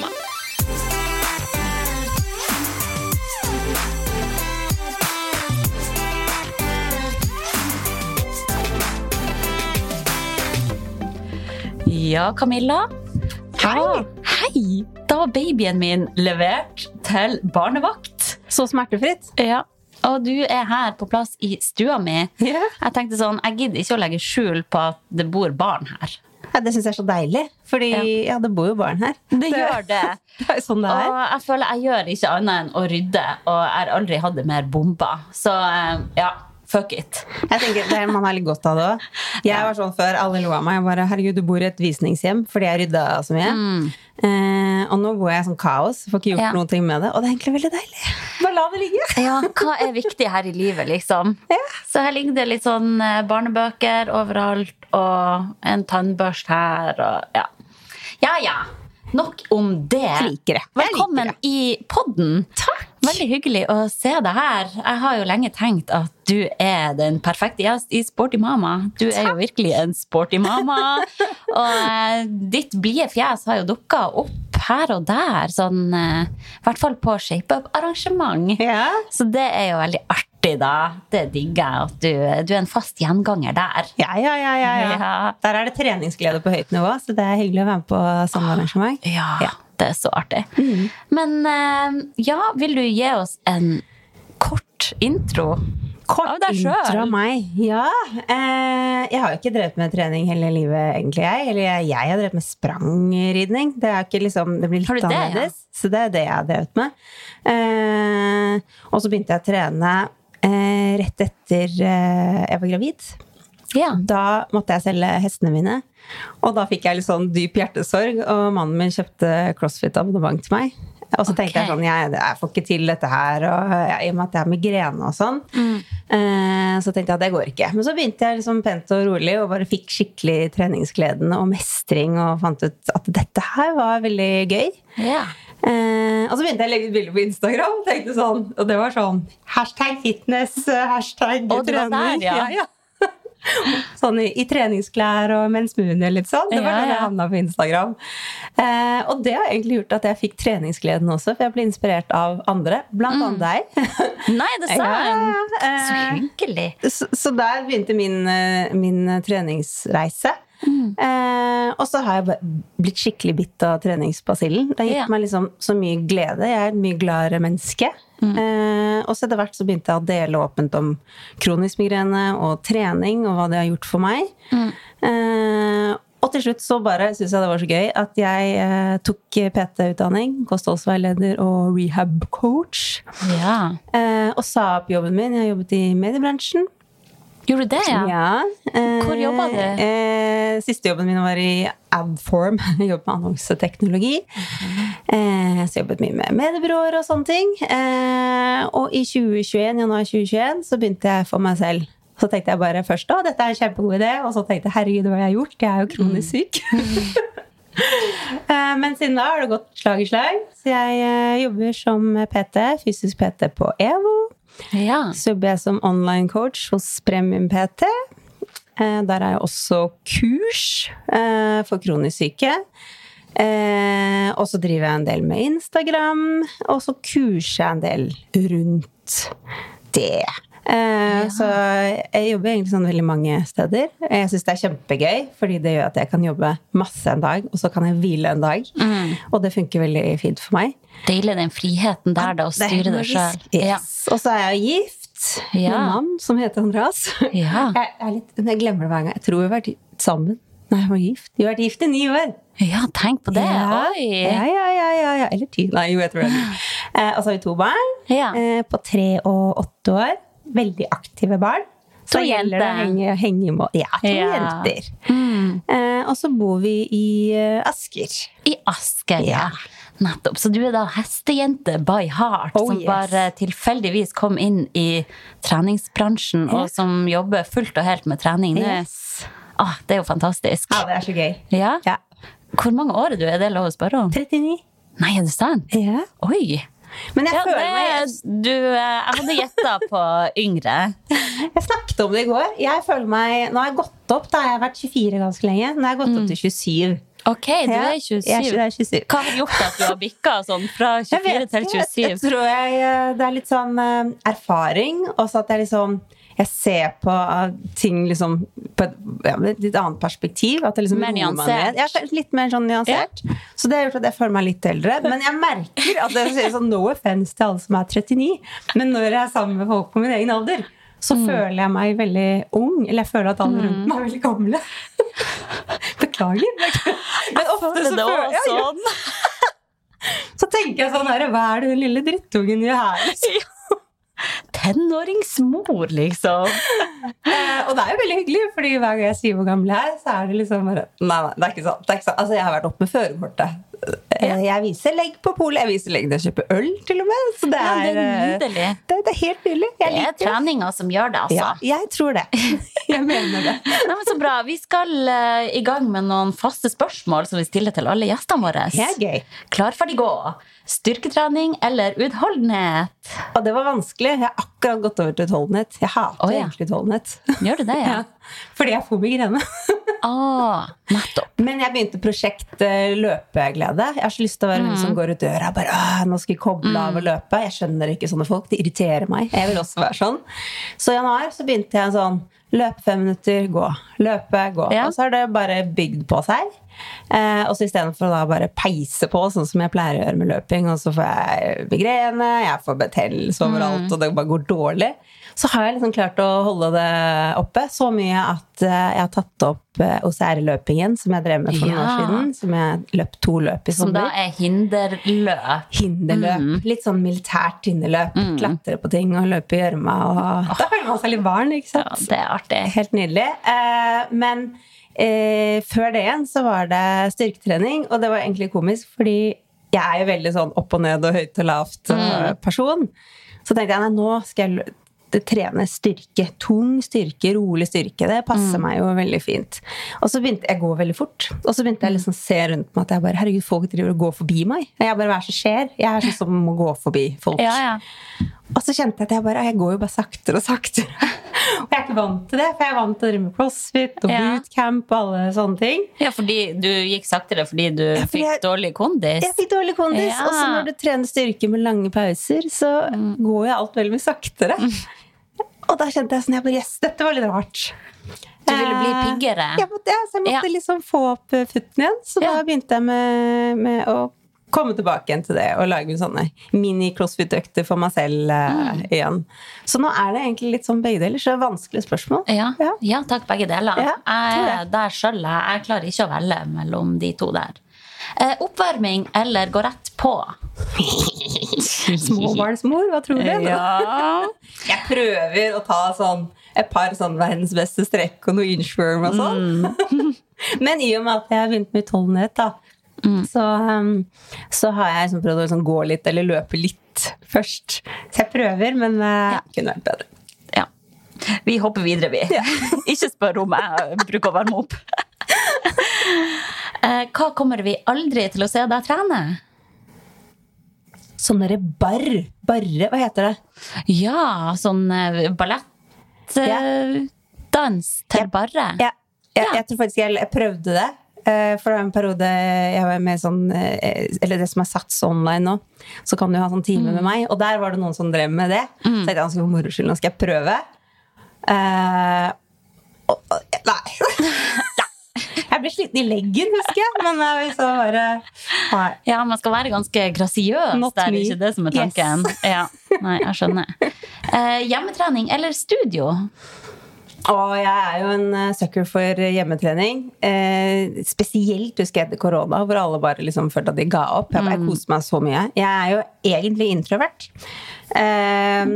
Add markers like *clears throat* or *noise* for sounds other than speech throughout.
mamma. Ja, Camilla. Hei. Hei! Da var babyen min levert til barnevakt. Så smertefritt. Ja. Og du er her på plass i stua mi. Yeah. Jeg tenkte sånn, jeg gidder ikke å legge skjul på at det bor barn her. Ja, det syns jeg er så deilig. Fordi Ja. ja. det bor jo barn her. Det gjør det. *laughs* Det er sånn det er. Og jeg føler jeg gjør ikke annet enn å rydde, og jeg har aldri hatt det mer bomba. Så eh, ja, fuck it. Jeg tenker, det Man har litt godt av det òg. Jeg var sånn før, alle lo av meg. Jeg bare, herregud, du bor i et visningshjem fordi jeg rydda så mye. Eh, og nå bor jeg sånn kaos, får ikke gjort Mm. Ja. noen ting med det. Og det er egentlig veldig deilig. Bare la det ligge. Ja, hva er viktig her i livet, liksom? Så her ligger det litt sånn eh, barnebøker overalt, og en tannbørst her, og ja. Ja, ja. Nok om det. Liker det. Velkommen liker i podden. Takk. Veldig hyggelig å se deg her. Jeg har jo lenge tenkt at du er den perfekte gjest i Sporty mama. Du er jo virkelig en sporty mama. *laughs* Og eh, ditt blide fjes har jo dukka opp her og der, sånn eh, I hvert fall på shapeup-arrangement. Ja. Så det er jo veldig artig, da. Det digger jeg at du, du er en fast gjenganger der. Ja, ja, ja, ja. Der er det treningsglede på høyt nivå, så det er hyggelig å være med på sånne arrangement. Ja, Ja. det er så artig. Men eh, ja, vil du gi oss en kort intro? Kort intro av meg. Ja. Eh, jeg har jo ikke drevet med trening hele livet, egentlig. Jeg Eller jeg, jeg har drevet med sprangridning. Det, liksom, det blir litt annerledes. ja? Så det er det jeg har drevet med. Eh, og så begynte jeg å trene rett etter eh, jeg var gravid. Ja. Da måtte jeg selge hestene mine. Og da fikk jeg litt sånn dyp hjertesorg, og mannen min kjøpte CrossFit-abonnement til meg. Og så tenkte jeg sånn, jeg, jeg får ikke til dette her, og jeg, i og med at jeg har migrene og sånn. Eh, så tenkte jeg at det går ikke. Men så begynte jeg liksom pent og rolig, og bare fikk skikkelig treningsgleden og mestring, og fant ut at dette her var veldig gøy. ja. Eh, og så begynte jeg å legge ut bilder på Instagram, tenkte sånn, og det var sånn hashtag fitness, hashtag Og trening. der, *laughs* ja. ja. *laughs* Sånn i, i treningsklær og med en smoothie litt sånn. Det var Ja, sånn jeg ja. havna på Instagram. Eh, og det har egentlig gjort at jeg fikk treningsgleden også, for jeg ble inspirert av andre, blant annet deg. *laughs* Nei, det sa hun! Ja, eh, Så hyggelig. så, så der begynte min, eh, min treningsreise. Mm. Eh, og så har jeg blitt skikkelig bitt av treningsbasillen. Det har gitt Ja. meg liksom så mye glede. Jeg er et mye gladere menneske. Mm. Eh, og så etter hvert så begynte jeg å dele åpent om kronisk migrene og trening og hva det har gjort for meg. Mm. Eh, og til slutt så bare syntes jeg det var så gøy at jeg eh, tok PT-utdanning, kostholdsveileder og rehab-coach. Ja. Eh, og sa opp jobben min. Jeg jobbet i mediebransjen. Gjorde du det, ja? eh, Hvor jobbet du? Eh, siste jobben min var i Adform. *laughs* Jeg jobbet med annonseteknologi. Eh, så jeg jobbet mye med mediebyråer og sånne ting. Eh, og i 2021, januar 2021 så begynte jeg for meg selv. Så tenkte jeg bare først da, dette er en kjempegod idé, og så tenkte jeg herregud, hva jeg har gjort? Jeg er jo kronisk syk. Mm. *laughs* Men siden da har det gått slag i slag. Så jeg eh, jobber som PT, fysisk PT på EVO. Ja. Så jobber jeg som online coach hos Premium PT. Eh, Der er jeg også kurs eh, for kronisk syke. Eh, og så driver jeg en del med Instagram, og så kurser jeg en del rundt det. Eh, Så jeg jobber egentlig sånn veldig mange steder. Jeg syns det er kjempegøy, fordi det gjør at jeg kan jobbe masse en dag, og så kan jeg hvile en dag. Og det funker veldig fint for meg. Deilig den friheten der, da, å styre deg sjøl. Yes. Og så er jeg gift med Ja. en mann som heter Andreas. Ja. *laughs* Jeg, er litt, jeg glemmer det hver gang. Jeg tror vi har vært sammen Nei, jeg var gift. Vi har vært gift i ni år. Ja, tenk på det. Ja, ja, ja, ja, ja, ja. Eller ti. Nei, jo, jeg tror det. *gasps* Eh, og så har vi to barn Ja. eh, på tre og åtte år. Veldig aktive barn. Så To gjelder det å henge, henge med. Ja, to Ja. jenter. Mm. Eh, og så bor vi i eh, Asker. I Asker, ja. Ja. Nettopp. Så du er da hestejente by heart, Oh, som yes. bare tilfeldigvis kom inn i treningsbransjen, og som jobber fullt og helt med trening nå. Yes. Ah, det er jo fantastisk. Ja, det er så gøy. Ja? Ja. Hvor mange år er du? Er det lov å spørre om? 39. Nei, er det sant? Ja. Oi! Men jeg Ja, føler det, meg du, jeg hadde gjetta på yngre. *laughs* Jeg snakket om det i går. Jeg føler meg, Nå har jeg gått opp. Da har jeg vært 24 ganske lenge. Nå har jeg gått opp til 27. Ok, du er 27. Jeg er 27. Hva har gjort at du har bikka sånn fra Jeg 24 vet til ikke. Jeg, 27? jeg tror jeg, eh, det er litt sånn eh, erfaring, og så at jeg liksom jeg ser på eh, ting liksom på et, ja, litt annet perspektiv. At det liksom Mer nyansert. Ja, litt mer sånn nyansert. Så det har gjort at jeg føler meg litt eldre. Men jeg merker at det er sånn no offense til alle som er 39, men når jeg er sammen med folk på min egen alder, så Mm. føler jeg meg veldig ung. Eller jeg føler at alle rundt meg er veldig gamle. *laughs* Beklager. Men ofte så føler jeg ja, sånn. *laughs* så tenker jeg sånn her, hva er det den lille drittungen gjør her? *laughs* Tenåringsmor, liksom. Eh, og det er jo veldig hyggelig, fordi hver gang jeg sier hvor gammel jeg er, så er det liksom bare Nei, nei, det er ikke sant. Det er ikke sant. Altså, jeg har vært oppe med førerkortet. Eh, Jeg viser legg på polet. Jeg viser legg når jeg kjøper øl, til og med. Så det Ja, er, det er eh, nydelig. det, det er helt nydelig. Jeg Det er treninga som gjør det, altså. Ja, jeg tror det. *laughs* Jeg mener det. Nei, men Så bra. Vi skal i gang med noen faste spørsmål som vi stiller til alle gjestene våre. Er gøy. Klar, ferdig, gå. Styrketrening eller utholdenhet? Og det var vanskelig. Jeg har akkurat gått over til utholdenhet. Jeg hater oh, ja. egentlig utholdenhet. Gjør du det, ja? *laughs* Fordi jeg får migrene. *laughs* Ah, nettopp. Men jeg begynte prosjekt eh, løpeglede. Jeg har så lyst til å være hun Mm. som går ut døra og bare «Åh, nå skal jeg koble av og løpe. Jeg skjønner ikke sånne folk. Det irriterer meg. Jeg vil også være sånn. Så i januar så begynte jeg sånn løpe fem minutter, gå. Løpe, gå. Ja. Og så har det bare bygd på seg. Eh, og så istedenfor å da bare peise på, sånn som jeg pleier å gjøre med løping, og så får jeg migrene, jeg får betennelse overalt, og det bare går dårlig, så har jeg liksom klart å holde det oppe så mye at eh, jeg har tatt opp eh, OCR-løpingen, som jeg drev med for noen Ja. år siden. Som jeg løp to løp i Som da er hinderløp. Hinderløp. Litt sånn militært hinderløp. Klatre på ting og løpe i gjørma. Og... Da føler man seg litt barn, ikke Ja, sant? det er artig. Helt nydelig. Eh, men eh, før det igjen så var det styrketrening, og det var egentlig komisk, fordi jeg er jo veldig sånn opp og ned og høyt og lavt mm. person. Så tenkte jeg nei, nå skal jeg trene styrke. Tung styrke, rolig styrke. Det passer meg jo veldig fint. Og så begynte jeg å gå veldig fort. Og så begynte jeg liksom å se rundt meg at jeg bare, herregud, folk driver og går forbi meg. Jeg bare, hva er det som skjer? Jeg er sånn som må gå forbi folk. Ja, ja. Og så kjente jeg at jeg bare, jeg går jo bare saktere og saktere. *laughs* og jeg er ikke vant til det, for jeg er vant til å drive med crossfit og bootcamp og alle sånne ting. ja, fordi du gikk saktere fordi du fordi fikk jeg- dårlig kondis? Jeg fikk dårlig kondis, Ja. og så når du trener styrke med lange pauser, så går jo alt veldig mye saktere. Og da kjente jeg sånn, jeg bare, yes, dette var litt rart. Du ville bli Eh, piggere? Ja, så jeg måtte Ja. liksom få opp eh, futten igjen. Så Ja. da begynte jeg med, med å komme tilbake igjen til det og lage sånne mini-crossfit-økter for meg selv uh, Mm. igjen. Så nå er det egentlig litt sånn begge deler, så det er vanskelige spørsmål. Ja, Ja. ja takk, begge deler. Ja, jeg er der sjøl. Jeg klarer ikke å velge mellom de to der. Eh, oppvarming eller gå rett på? *laughs* Småbarnsmor, hva tror du? Ja. *laughs* Jeg prøver å ta sånn et par sånn verdens beste strekk og noe inchworm og sånn. Mm. *laughs* Men i og med at jeg har begynt med utholdenhet, da, Mm. så, um, så har jeg liksom prøvd å liksom gå litt eller løpe litt først. Så jeg prøver, men uh, Ja. kunne vært bedre. ja. Vi hopper videre, vi. *laughs* ikke spør om jeg bruker å varme opp. *laughs* Eh, Hva kommer vi aldri til å se deg trene? Sånn derre barr. Barre, hva heter det? Ja, sånn eh, ballettdans til Ja. barre. Ja, jeg, jeg tror faktisk jeg, jeg prøvde det. Eh, For det var en periode jeg var med sånn eh, Eller det som er Sats online nå. Så kan du ha sånn time med meg. Og der var det noen som drev med det. Så jeg tenkte for moro skyld, nå skal jeg prøve. Uh, og, og, nei. *laughs* jeg ble sliten i leggen, husker jeg. Men jeg så bare nei. Ja, man skal være ganske grasiøs. Det er ikke det som er Yes. tanken. Ja. Nei, jeg skjønner. *laughs* Eh, hjemmetrening eller studio? Og jeg er jo en eh, sucker for hjemmetrening. Eh, spesielt husker jeg etter korona, hvor alle bare liksom følte at de ga opp. Jeg, jeg koser meg så mye. Jeg er jo egentlig introvert. Eh,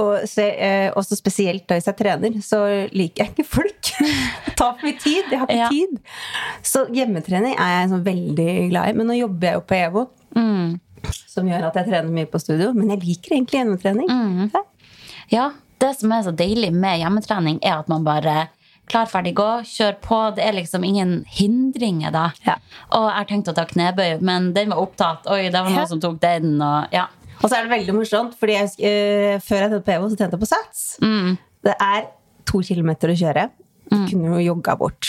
og så, eh, også spesielt da hvis jeg trener, så liker jeg ikke folk. Det *laughs* tar for mye tid. Jeg har ikke Ja. tid. Så hjemmetrening er jeg sånn veldig glad i. Men nå jobber jeg jo på EVO. Som gjør at jeg trener mye på studio. Men jeg liker egentlig hjemmetrening. Ja. Ja, det som er så deilig med hjemmetrening, er at man bare klar, ferdig, gå, kjør på. Det er liksom ingen hindringer da. Ja. Og jeg har tenkt å ta knebøy, men den var opptatt. Oi, det var Ja. som tok den, og ja. Og så er det veldig morsomt, fordi jeg, eh, før jeg tente på EVO, så tente jeg på Sats. Det er to kilometer å kjøre. Du kunne jo jogga bort.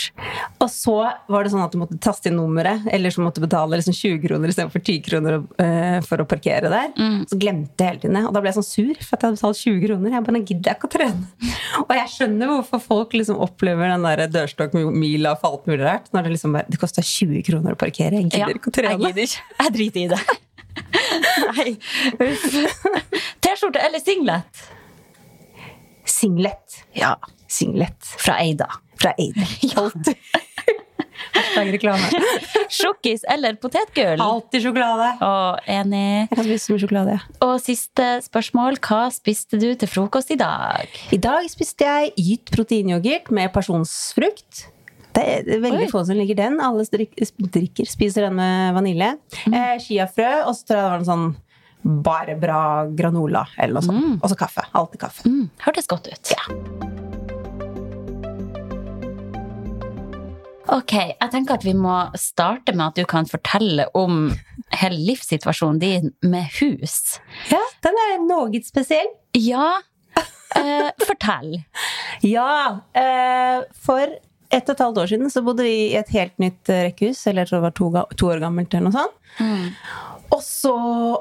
Og så var det sånn at du måtte taste inn nummeret, eller så måtte du betale liksom 20 kroner istedenfor 10 kroner uh, for å parkere der. Så glemte jeg hele tiden. Og da ble jeg sånn sur for at jeg hadde betalt 20 kroner. Jeg bare, gidder jeg ikke å trene. *laughs* Og jeg skjønner hvorfor folk liksom opplever den der dørstokkmila for alt mulig rart. Når det liksom bare, det koster 20 kroner å parkere. Jeg gidder ja. ikke å trene. Jeg gidder. Jeg driter i det. *laughs* Nei. T-skjorte eller singlet? Singlet. Ja. Singlet. Fra Eida. Fra Eida. *laughs* Hjalt. Hashtag reklame. *laughs* Sjokkis eller potetgull? Alltid sjokolade. Å, enig. Jeg kan spise mye sjokolade. Og siste spørsmål. Hva spiste du til frokost i dag? I dag spiste jeg gytt proteinyoghurt med pasjonsfrukt. Det er veldig Oi. få som liker den. Alle drikker, spiser den med vanilje. Eh, Chiafrø, og så tror jeg det var en sånn bare bra granola eller noe sånt. Og så kaffe. Alltid kaffe. Mm, hørtes godt ut. Ok, jeg tenker at vi må starte med at du kan fortelle om hele livssituasjonen din med hus. Ja, den er noe spesiell. Ja, eh, fortell. Ja, eh, for ett og et halvt år siden så bodde vi i et helt nytt eh, rekkehus, eller jeg tror det var to, to år gammelt eller noe sånt. Og så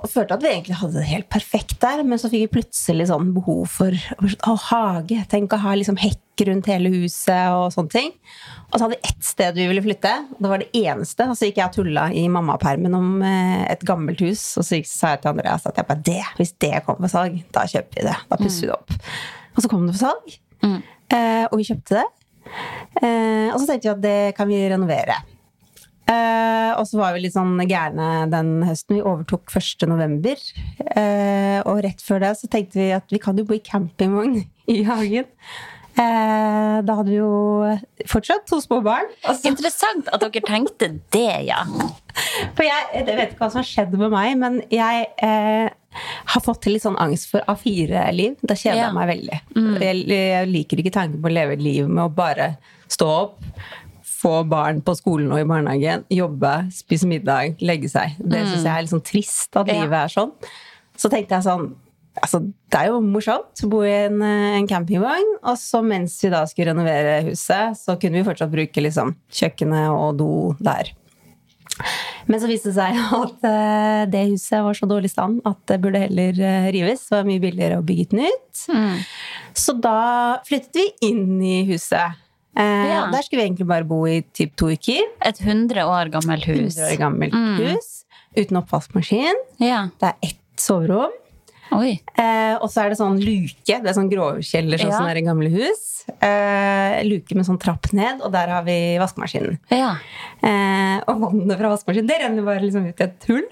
følte jeg at vi egentlig hadde det helt perfekt der, men så fikk vi plutselig sånn behov for å, hage. Tenk å ha liksom hekk rundt hele huset og sånne ting. Og så hadde vi ett sted vi ville flytte. og Det var det eneste. Og så gikk jeg og tulla i mammapermen om eh, et gammelt hus. Og så sa jeg til Andreas at jeg bare, det, hvis det kommer på salg, da kjøper vi det. Da pusser vi det opp. Og så kom det på salg, mm. og vi kjøpte det. Eh, og så tenkte vi at det kan vi renovere. Uh, og så var vi litt sånn gærne den høsten. Vi overtok 1. november. Eh, og rett før det så tenkte vi at vi kan jo bo i campingvogn *laughs* i hagen. Eh, da hadde vi jo fortsatt to små barn. Altså. Interessant at dere tenkte det, ja. for jeg, jeg vet ikke hva som har skjedd med meg, men jeg eh, har fått litt sånn angst for A4-liv. Da kjeder Ja. jeg meg veldig. Jeg, jeg liker ikke tanken på å leve et liv med å bare stå opp, få barn på skolen og i barnehagen, jobbe, spise middag, legge seg. Det syns jeg er litt sånn trist at Ja. livet er sånn. Så tenkte jeg sånn Altså, det er jo morsomt å bo i en, eh, en campingvogn. Og så mens vi da skulle renovere huset, så kunne vi fortsatt bruke liksom kjøkkenet og do der. Men så viste det seg *laughs* at uh, det huset var så dårlig stand at det burde heller uh, rives. Det var mye billigere å bygge et nytt. Så da flyttet vi inn i huset. Uh, Ja. Der skulle vi egentlig bare bo i typ to uker. Et 100 år gammelt hus. 100 år gammelt hus. Uten oppvaskmaskin. Ja. Det er ett soverom. Eh, og så er det sånn luke. Det er sånn gråkjeller sånn Ja. som er i gamle hus. Eh, luke med sånn trapp ned, og der har vi vaskemaskinen. Ja. Eh, og vannet fra vaskemaskinen det renner bare liksom ut i et hull.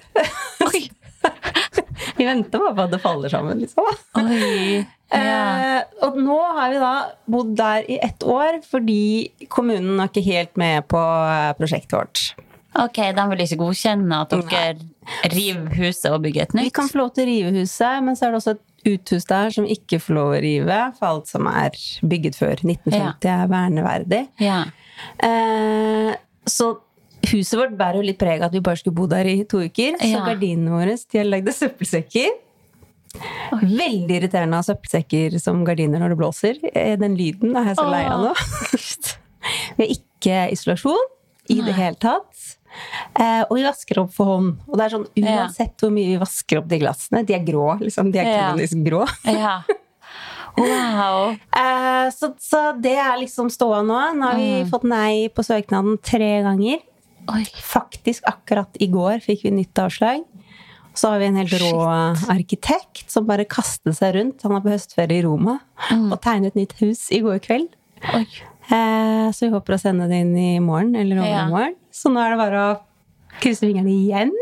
Oi. *laughs* vi venter bare på at det faller sammen, liksom. Oi. Ja. Eh, og nå har vi da bodd der i ett år fordi kommunen er ikke helt med på eh, prosjektet vårt. Ok, de vil ikke godkjenne at dere river huset og bygge et Vi kan få lov til å rive huset, men så er det også et uthus der som ikke får lov å rive, for alt som er bygget før 1950 er verneverdig. Ja. Eh, så huset vårt bærer jo litt preg av at vi bare skulle bo der i to uker. Så Ja. gardinene våre de lagd av søppelsekker. Veldig irriterende å ha søppelsekker som gardiner når det blåser. Eh, Den lyden er jeg så lei av nå. *laughs* vi har ikke isolasjon i det hele tatt. Eh, og vi vasker opp for hånd. Og det er sånn, uansett hvor mye vi vasker opp de glassene, de er grå. liksom, De er Ja. kronisk grå. ja. *laughs* Wow. Eh, så, så det er liksom ståa nå. Nå har vi fått nei på søknaden tre ganger. Oi. Faktisk akkurat i går fikk vi nytt avslag. Så har vi en helt rå arkitekt som bare kastet seg rundt. Han er på høstferie i Roma og tegnet nytt hus i går kveld. Eh, så vi håper å sende det inn i morgen eller Ja. Så nå er det bare å krysse fingrene igjen.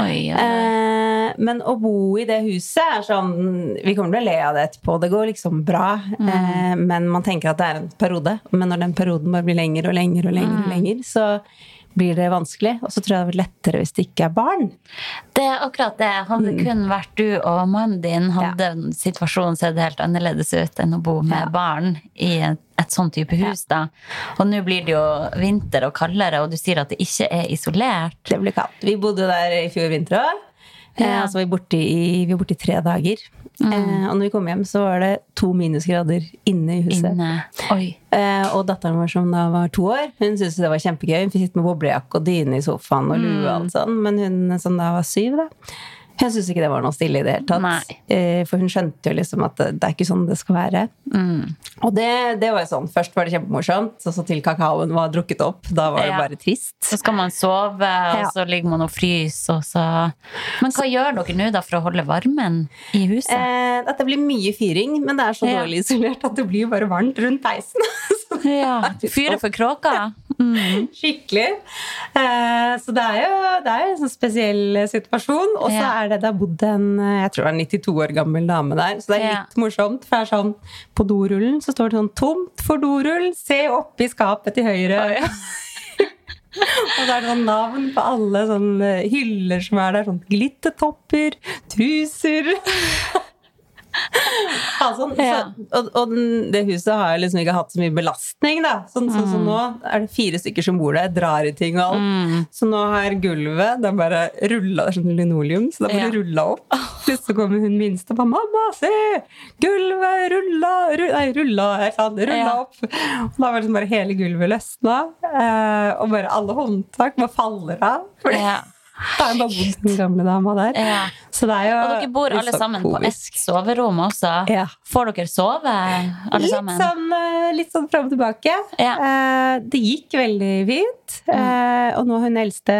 Oi, ja. Eh, men å bo i det huset er sånn Vi kommer til å le av det etterpå. Det går liksom bra. Mm. Eh, men man tenker at det er en periode. Men når den perioden bare blir lenger og lenger og lenger, Mm. og lenger så blir det vanskelig. Og så tror jeg det blir lettere hvis det ikke er barn. Det er akkurat det. Hadde mm. kun vært du og mannen din, hadde. Ja. situasjonen sett helt annerledes ut enn å bo med Ja. barn i et, et sånn type hus. da. Og nå blir det jo vinter og kaldere, og du sier at det ikke er isolert. Det blir kaldt. Vi bodde der i fjor vinter òg. Eh, Ja. altså, vi var borte i, vi var borte i tre dager. Mm. Eh, og når vi kom hjem, så var det to minusgrader inne i huset. Inne. Eh, og datteren vår som da var to år, hun syntes det var kjempegøy. Hun fikk sitte med boblejakke og dyne i sofaen og lue og alt sånn. Men hun som da var syv, da, hun syntes ikke det var noe stille i det hele tatt. Nei. Eh, for hun skjønte jo liksom at det, det er ikke sånn det skal være. Mm. Og det, det var jo sånn. Først var det kjempemorsomt, og så til kakaoen var drukket opp. Da var det Ja. bare trist. Så skal man sove, og Ja. så ligger man og fryser, og så Men hva gjør dere nå da for å holde varmen i huset? Eh, at det blir mye fyring, men det er så Ja. dårlig isolert at det blir bare varmt rundt peisen. *laughs* Ja, Fyre for kråka? Mm. Skikkelig. Eh, så det er jo det er en sånn spesiell situasjon. Og så Ja. er det det har bodd en jeg tror det er en 92 år gammel dame der. Så det er Ja. litt morsomt. For det er sånn, på dorullen så står det sånn 'Tomt for dorull, se opp i skapet til høyre'. *laughs* og så er det sånn navn på alle sånne hyller som er der. Sånn glittetopper, truser *laughs* *laughs* Sånn, Ja. så, og og den, det huset har jeg liksom ikke hatt så mye belastning, da. Sånn sånn som nå er det fire stykker som bor der, drar i ting og alt. Så nå har gulvet det er bare rulla, det er sånn linoleum, så det er bare Ja. rulla opp. Plutselig kommer hun minste og bare 'Mamma, se! Gulvet rulla rulla Nei, rulla, sa det, rulla Ja. opp. Og da var liksom bare hele gulvet løsna, eh, og bare alle håndtak bare faller av. For det Ja. Har jo bare bodd den gamle dama der. Ja. Så det er jo Og dere bor alle sammen på ett soverom også. Ja. Får dere sove, alle Litt sammen? sånn, eh, litt sånn fram og tilbake. Ja. Eh, Det gikk veldig fint. Eh, Og nå har hun eldste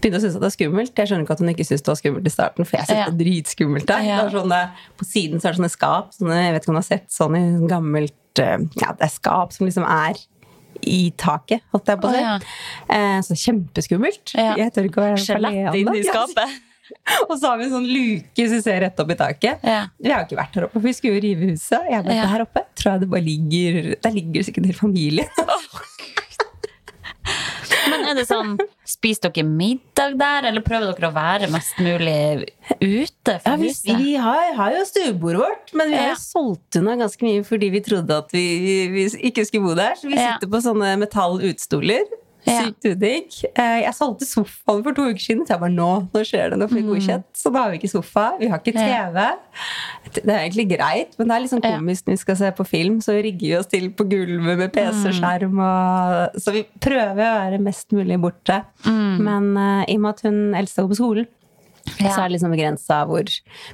begynt å synes at det er skummelt. Jeg skjønner ikke at hun ikke syntes det var skummelt i starten, for jeg synes Ja. det er dritskummelt der. Ja. Det er sånne, på siden så er det sånne skap. Sånne, jeg vet ikke om du har sett sånn i gammelt eh, Ja, det er skap som liksom er i taket, holdt jeg på å si. Å, ja. Eh, Så kjempeskummelt. Ja. Jeg tør ikke å være Skjelett inn i *laughs* skapet. Og så har vi en sånn luke som ser rett opp i taket. Ja. Vi har jo ikke vært her oppe, for vi skulle jo rive huset. Jeg vet, Ja. her oppe tror jeg det bare ligger Der ligger sikkert en hel familie. Men er det sånn, spiser dere middag der, eller prøver dere å være mest mulig ute Ja, vi, vi har, har jo stuebordet vårt, men vi har jo solgt unna ganske mye fordi vi trodde at vi, vi ikke skulle bo der. Så vi sitter på sånne metall-utstoler. Sykt udigg. Eh, Jeg solgte sofaen for to uker siden, så jeg bare nå, nå skjer det, nå får vi godkjent. Så da har vi ikke sofa, vi har ikke Mm. TV. Det er egentlig greit, men det er litt sånn komisk når vi skal se på film, så rigger vi oss til på gulvet med PC-skjerm. Og, så vi prøver å være mest mulig borte. Men eh, i og med at hun eldste går på skolen, Ja. så er det liksom begrensa hvor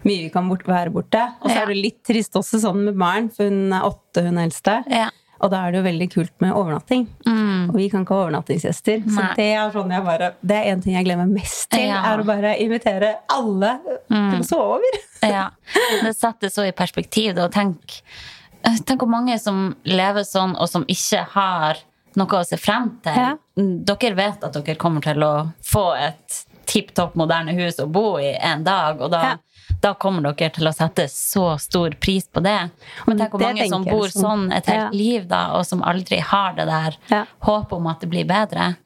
mye vi kan bort, være borte. Og så Ja. er det litt trist også sånn med barn, for hun er åtte, hun eldste. Ja. Og da er det jo veldig kult med overnatting. Og vi kan ikke ha overnattingsgjester. Så Mm. Det er sånn jeg bare Det er en ting jeg glemmer mest til, Ja. Mm. er å bare invitere alle til å sove over. *laughs* Ja, det setter så i perspektiv. Da. Tenk, eh, tenk hvor mange som lever sånn, og som ikke har noe å se frem til. Ja. Dere vet at dere kommer til å få et tipp topp moderne hus å bo i en dag, og da, Ja. Da kommer dere til å sette så stor pris på det. Men tenk hvor mange som bor sånn et helt Ja. liv, da, og som aldri har det der Ja. håpet om at det blir bedre.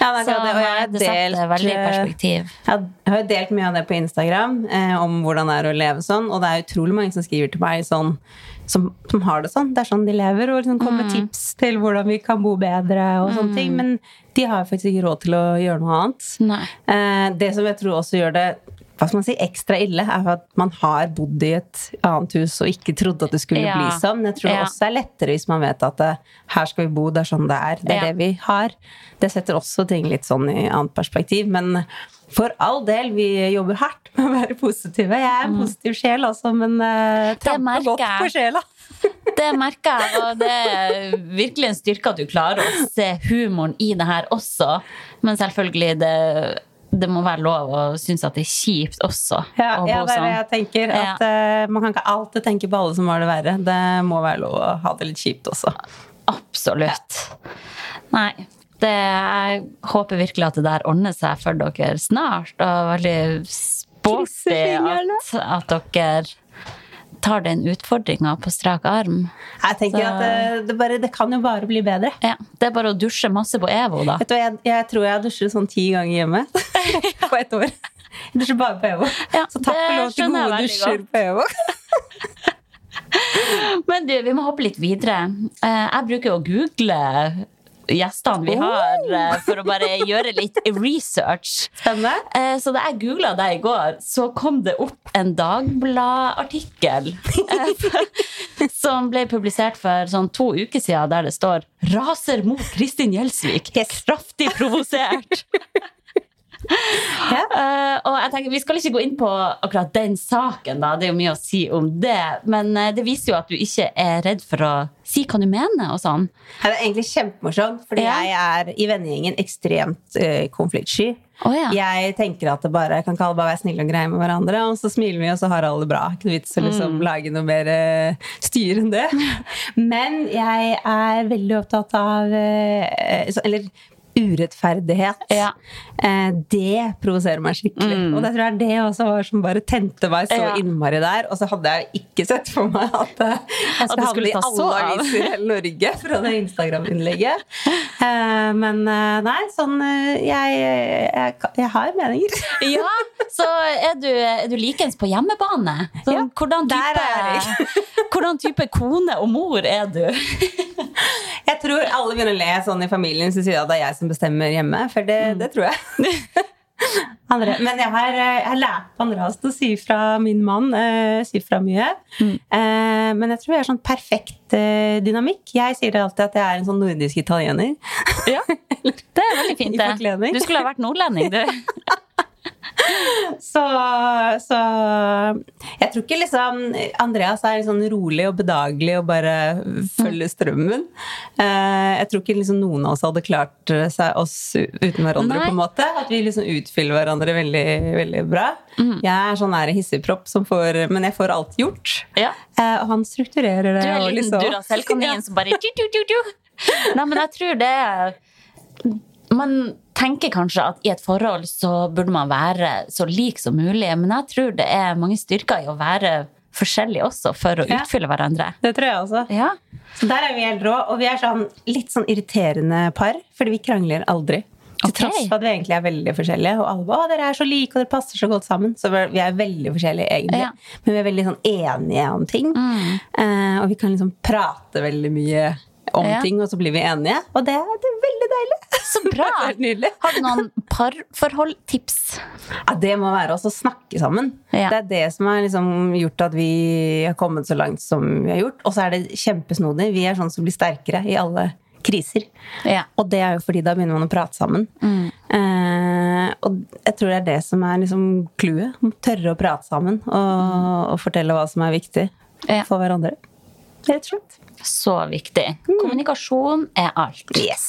Ja, det er Så det. Og jeg har det delt, veldig eh, perspektiv. Jeg har delt mye av det på Instagram, eh, om hvordan det er å leve sånn. Og det er utrolig mange som skriver til meg sånn, som, som har det sånn. Det er sånn de lever, og liksom kommer med tips til hvordan vi kan bo bedre. og sånne ting. Men de har faktisk ikke råd til å gjøre noe annet. Eh, det som jeg tror også gjør det hva skal man si, ekstra ille, er at man har bodd i et annet hus og ikke trodde at det skulle Ja. bli sånn. Jeg tror det også er lettere hvis man vet at det, her skal vi bo, det er sånn det er. Det er Ja. det vi har. Det setter også ting litt sånn i annet perspektiv. Men for all del, vi jobber hardt med å være positive. Jeg er en positiv sjel, altså, men uh, tramper godt på sjela. *laughs* Det merker jeg, og det er virkelig en styrke at du klarer å se humoren i det her også. Men selvfølgelig, det, det må være lov å synes at det er kjipt også. Ja, å ja, det er det sånn. jeg tenker. At eh, Man kan ikke alltid tenke på alle som har det verre. Det må være lov å ha det litt kjipt også. Absolutt. Nei. Det, jeg håper virkelig at det der ordner seg for dere snart. Og veldig sporty at, at dere tar den utfordringa på strak arm. Jeg tenker Så- at det, det, bare, det kan jo bare bli bedre. Ja, det er bare å dusje masse på EVO, da. Vet du, jeg, jeg tror jeg har dusjet sånn ti ganger hjemme *laughs* *laughs* på ett år. Jeg dusjer bare på EVO. Ja, Så takk for lov til gode dusjer godt. på EVO. *laughs* Men du, vi må hoppe litt videre. Eh, Jeg bruker jo å google gjestene vi har, oh! for å bare gjøre litt research. Spennende. Eh, Så da jeg googla deg i går, så kom det opp en Dagbladet-artikkel. eh, *laughs* Som ble publisert for sånn to uker siden, der det står 'Raser mot Kristin Gjelsvik'. Kraftig provosert. *laughs* Ja. uh, og jeg tenker, Vi skal ikke gå inn på akkurat den saken, da. det er jo mye å si om det. Men det viser jo at du ikke er redd for å si hva du mener. og sånn. Det er egentlig kjempemorsomt, fordi Ja. jeg er i vennegjengen ekstremt eh, konfliktsky. Oh, ja. Jeg tenker at det bare kan kalle bare være snille og greie med hverandre, og så smiler vi, og så har alle det bra. Ikke noe vits å Mm. liksom lage noe mer eh, styr enn det. *laughs* Men jeg er veldig opptatt av eh, så, Eller urettferdighet. Ja. Eh, det provoserer meg skikkelig. Og det tror jeg det også var som bare tente meg så Mm. Ja. innmari der. Og så hadde jeg jo ikke sett for meg at eh, jeg skulle havne i alle av. aviser i hele Norge fra det Instagram-innlegget. Eh, men nei, sånn jeg, jeg, jeg har meninger. Ja, så er du, er du likens på hjemmebane? Så, Ja, hvordan, type, *laughs* hvordan type kone og mor er du? *laughs* Jeg tror alle begynner å le sånn i familien som sier at det er jeg som bestemmer hjemme. For det, det tror jeg. *laughs* Andre. Men jeg har, eh, jeg har lært Andreas hast å si fra min mann. Uh, si fra mye. Eh, men jeg tror vi har sånn perfekt uh, dynamikk. Jeg sier alltid at jeg er en sånn nordisk italiener. Ja, det er veldig fint, det. Du skulle ha vært nordlending, du. *laughs* Så, så jeg tror ikke liksom Andreas er sånn rolig og bedagelig og bare følger strømmen. Eh, jeg tror ikke liksom noen av oss hadde klart seg oss uten hverandre. Nei. på en måte At vi liksom utfyller hverandre veldig, veldig bra. Mm. Jeg er sånn hissigpropp som får Men jeg får alt gjort. Ja. Eh, og han strukturerer det. Du er litt liksom- Duracell-kaninen som bare du, du, du, du. Nei, men jeg tror det er Man tenker kanskje at i et forhold så burde man være så lik som mulig, men jeg tror det er mange styrker i å være forskjellig også, for å Ja. utfylle hverandre. Det tror jeg også. Ja. Så der er vi helt rå. Og vi er sånn litt sånn irriterende par, fordi vi krangler aldri. Til tross for at vi egentlig er veldig forskjellige. Og alle bare 'Å, dere er så like, og dere passer så godt sammen'. Så vi er veldig forskjellige, egentlig. Ja. Men vi er veldig sånn enige om ting. Eh, og vi kan liksom prate veldig mye om ting, og så blir vi enige. Og det, det er veldig deilig. Så *laughs* bra! Har du noen parforholdtips? Ja, det må være også å snakke sammen. Ja. Det er det som har liksom gjort at vi har kommet så langt som vi har gjort. Og så er det kjempesnodig. Vi er sånn som blir sterkere i alle kriser. Ja. Og det er jo fordi da begynner man å prate sammen. Mm. Eh, og jeg tror det er det som er liksom clouet. Tørre å prate sammen og, og fortelle hva som er viktig Ja. for hverandre. Rett og slett. Så viktig. Kommunikasjon er alt. Yes.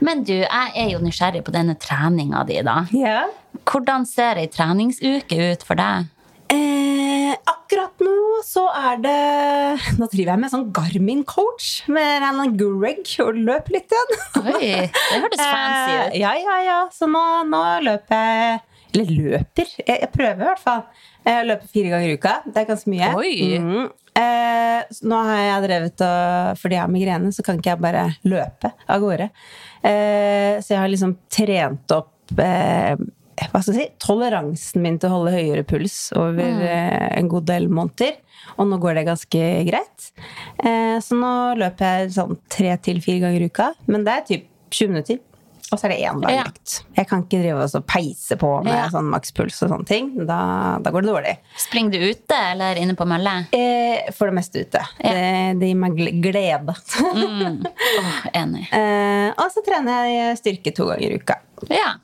Men du, jeg er jo nysgjerrig på denne treninga di, da. Ja. Hvordan ser ei treningsuke ut for deg? Eh, akkurat nå så er det Nå driver jeg med sånn Garmin-coach med en Greg og løper litt igjen. Oi, det hørtes *laughs* fancy Eh, ut. Ja, ja, ja. Så nå, nå løper jeg Eller løper. Jeg, jeg prøver i hvert fall. Jeg løper fire ganger i uka. Det er ganske mye. Oi. Mhm. Eh, nå har jeg drevet og Fordi jeg har migrene, så kan ikke jeg bare løpe av gårde. Eh, så jeg har liksom trent opp eh, hva skal jeg si, toleransen min til å holde høyere puls over mm. en god del måneder. Og nå går det ganske greit. Eh, så nå løper jeg sånn tre til fire ganger i uka. Men det er typ 20 minutter. Og så er det én dag Ja. Jeg kan ikke drive og peise på med Ja. sånn makspuls og sånne ting. Da, da går det dårlig. Springer du ute eller inne på mølle? Eh, for det meste ute. Det, det gir meg glede. *laughs* glede. oh, enig. eh, og så trener jeg styrke to ganger i uka. Ja.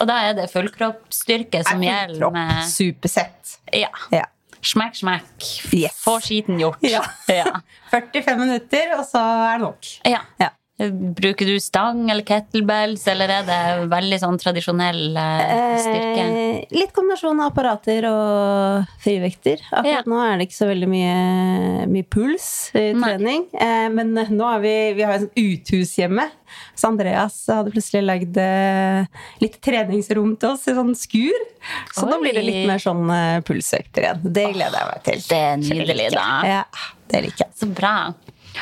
Og da er det fullkroppsstyrke som gjelder Kropp, med Supersett. Ja. Ja. Smekk, smekk. Yes. Få skiten gjort. Ja. ja. *laughs* 45 minutter, og så er det nok. Ja. Ja. Bruker du stang eller kettlebells, eller er det veldig sånn tradisjonell eh, styrke? Eh, litt kombinasjon av apparater og frivekter. Akkurat Ja. nå er det ikke så veldig mye, mye puls i trening. Eh, men nå har vi, vi har et sånt uthus hjemme. Så Andreas hadde plutselig lagd eh, litt treningsrom til oss i sånn skur. Så nå blir det litt mer sånn eh, pulsøkter igjen. Det gleder jeg meg til. Det er nydelig, da. Ja, det liker jeg. Så bra.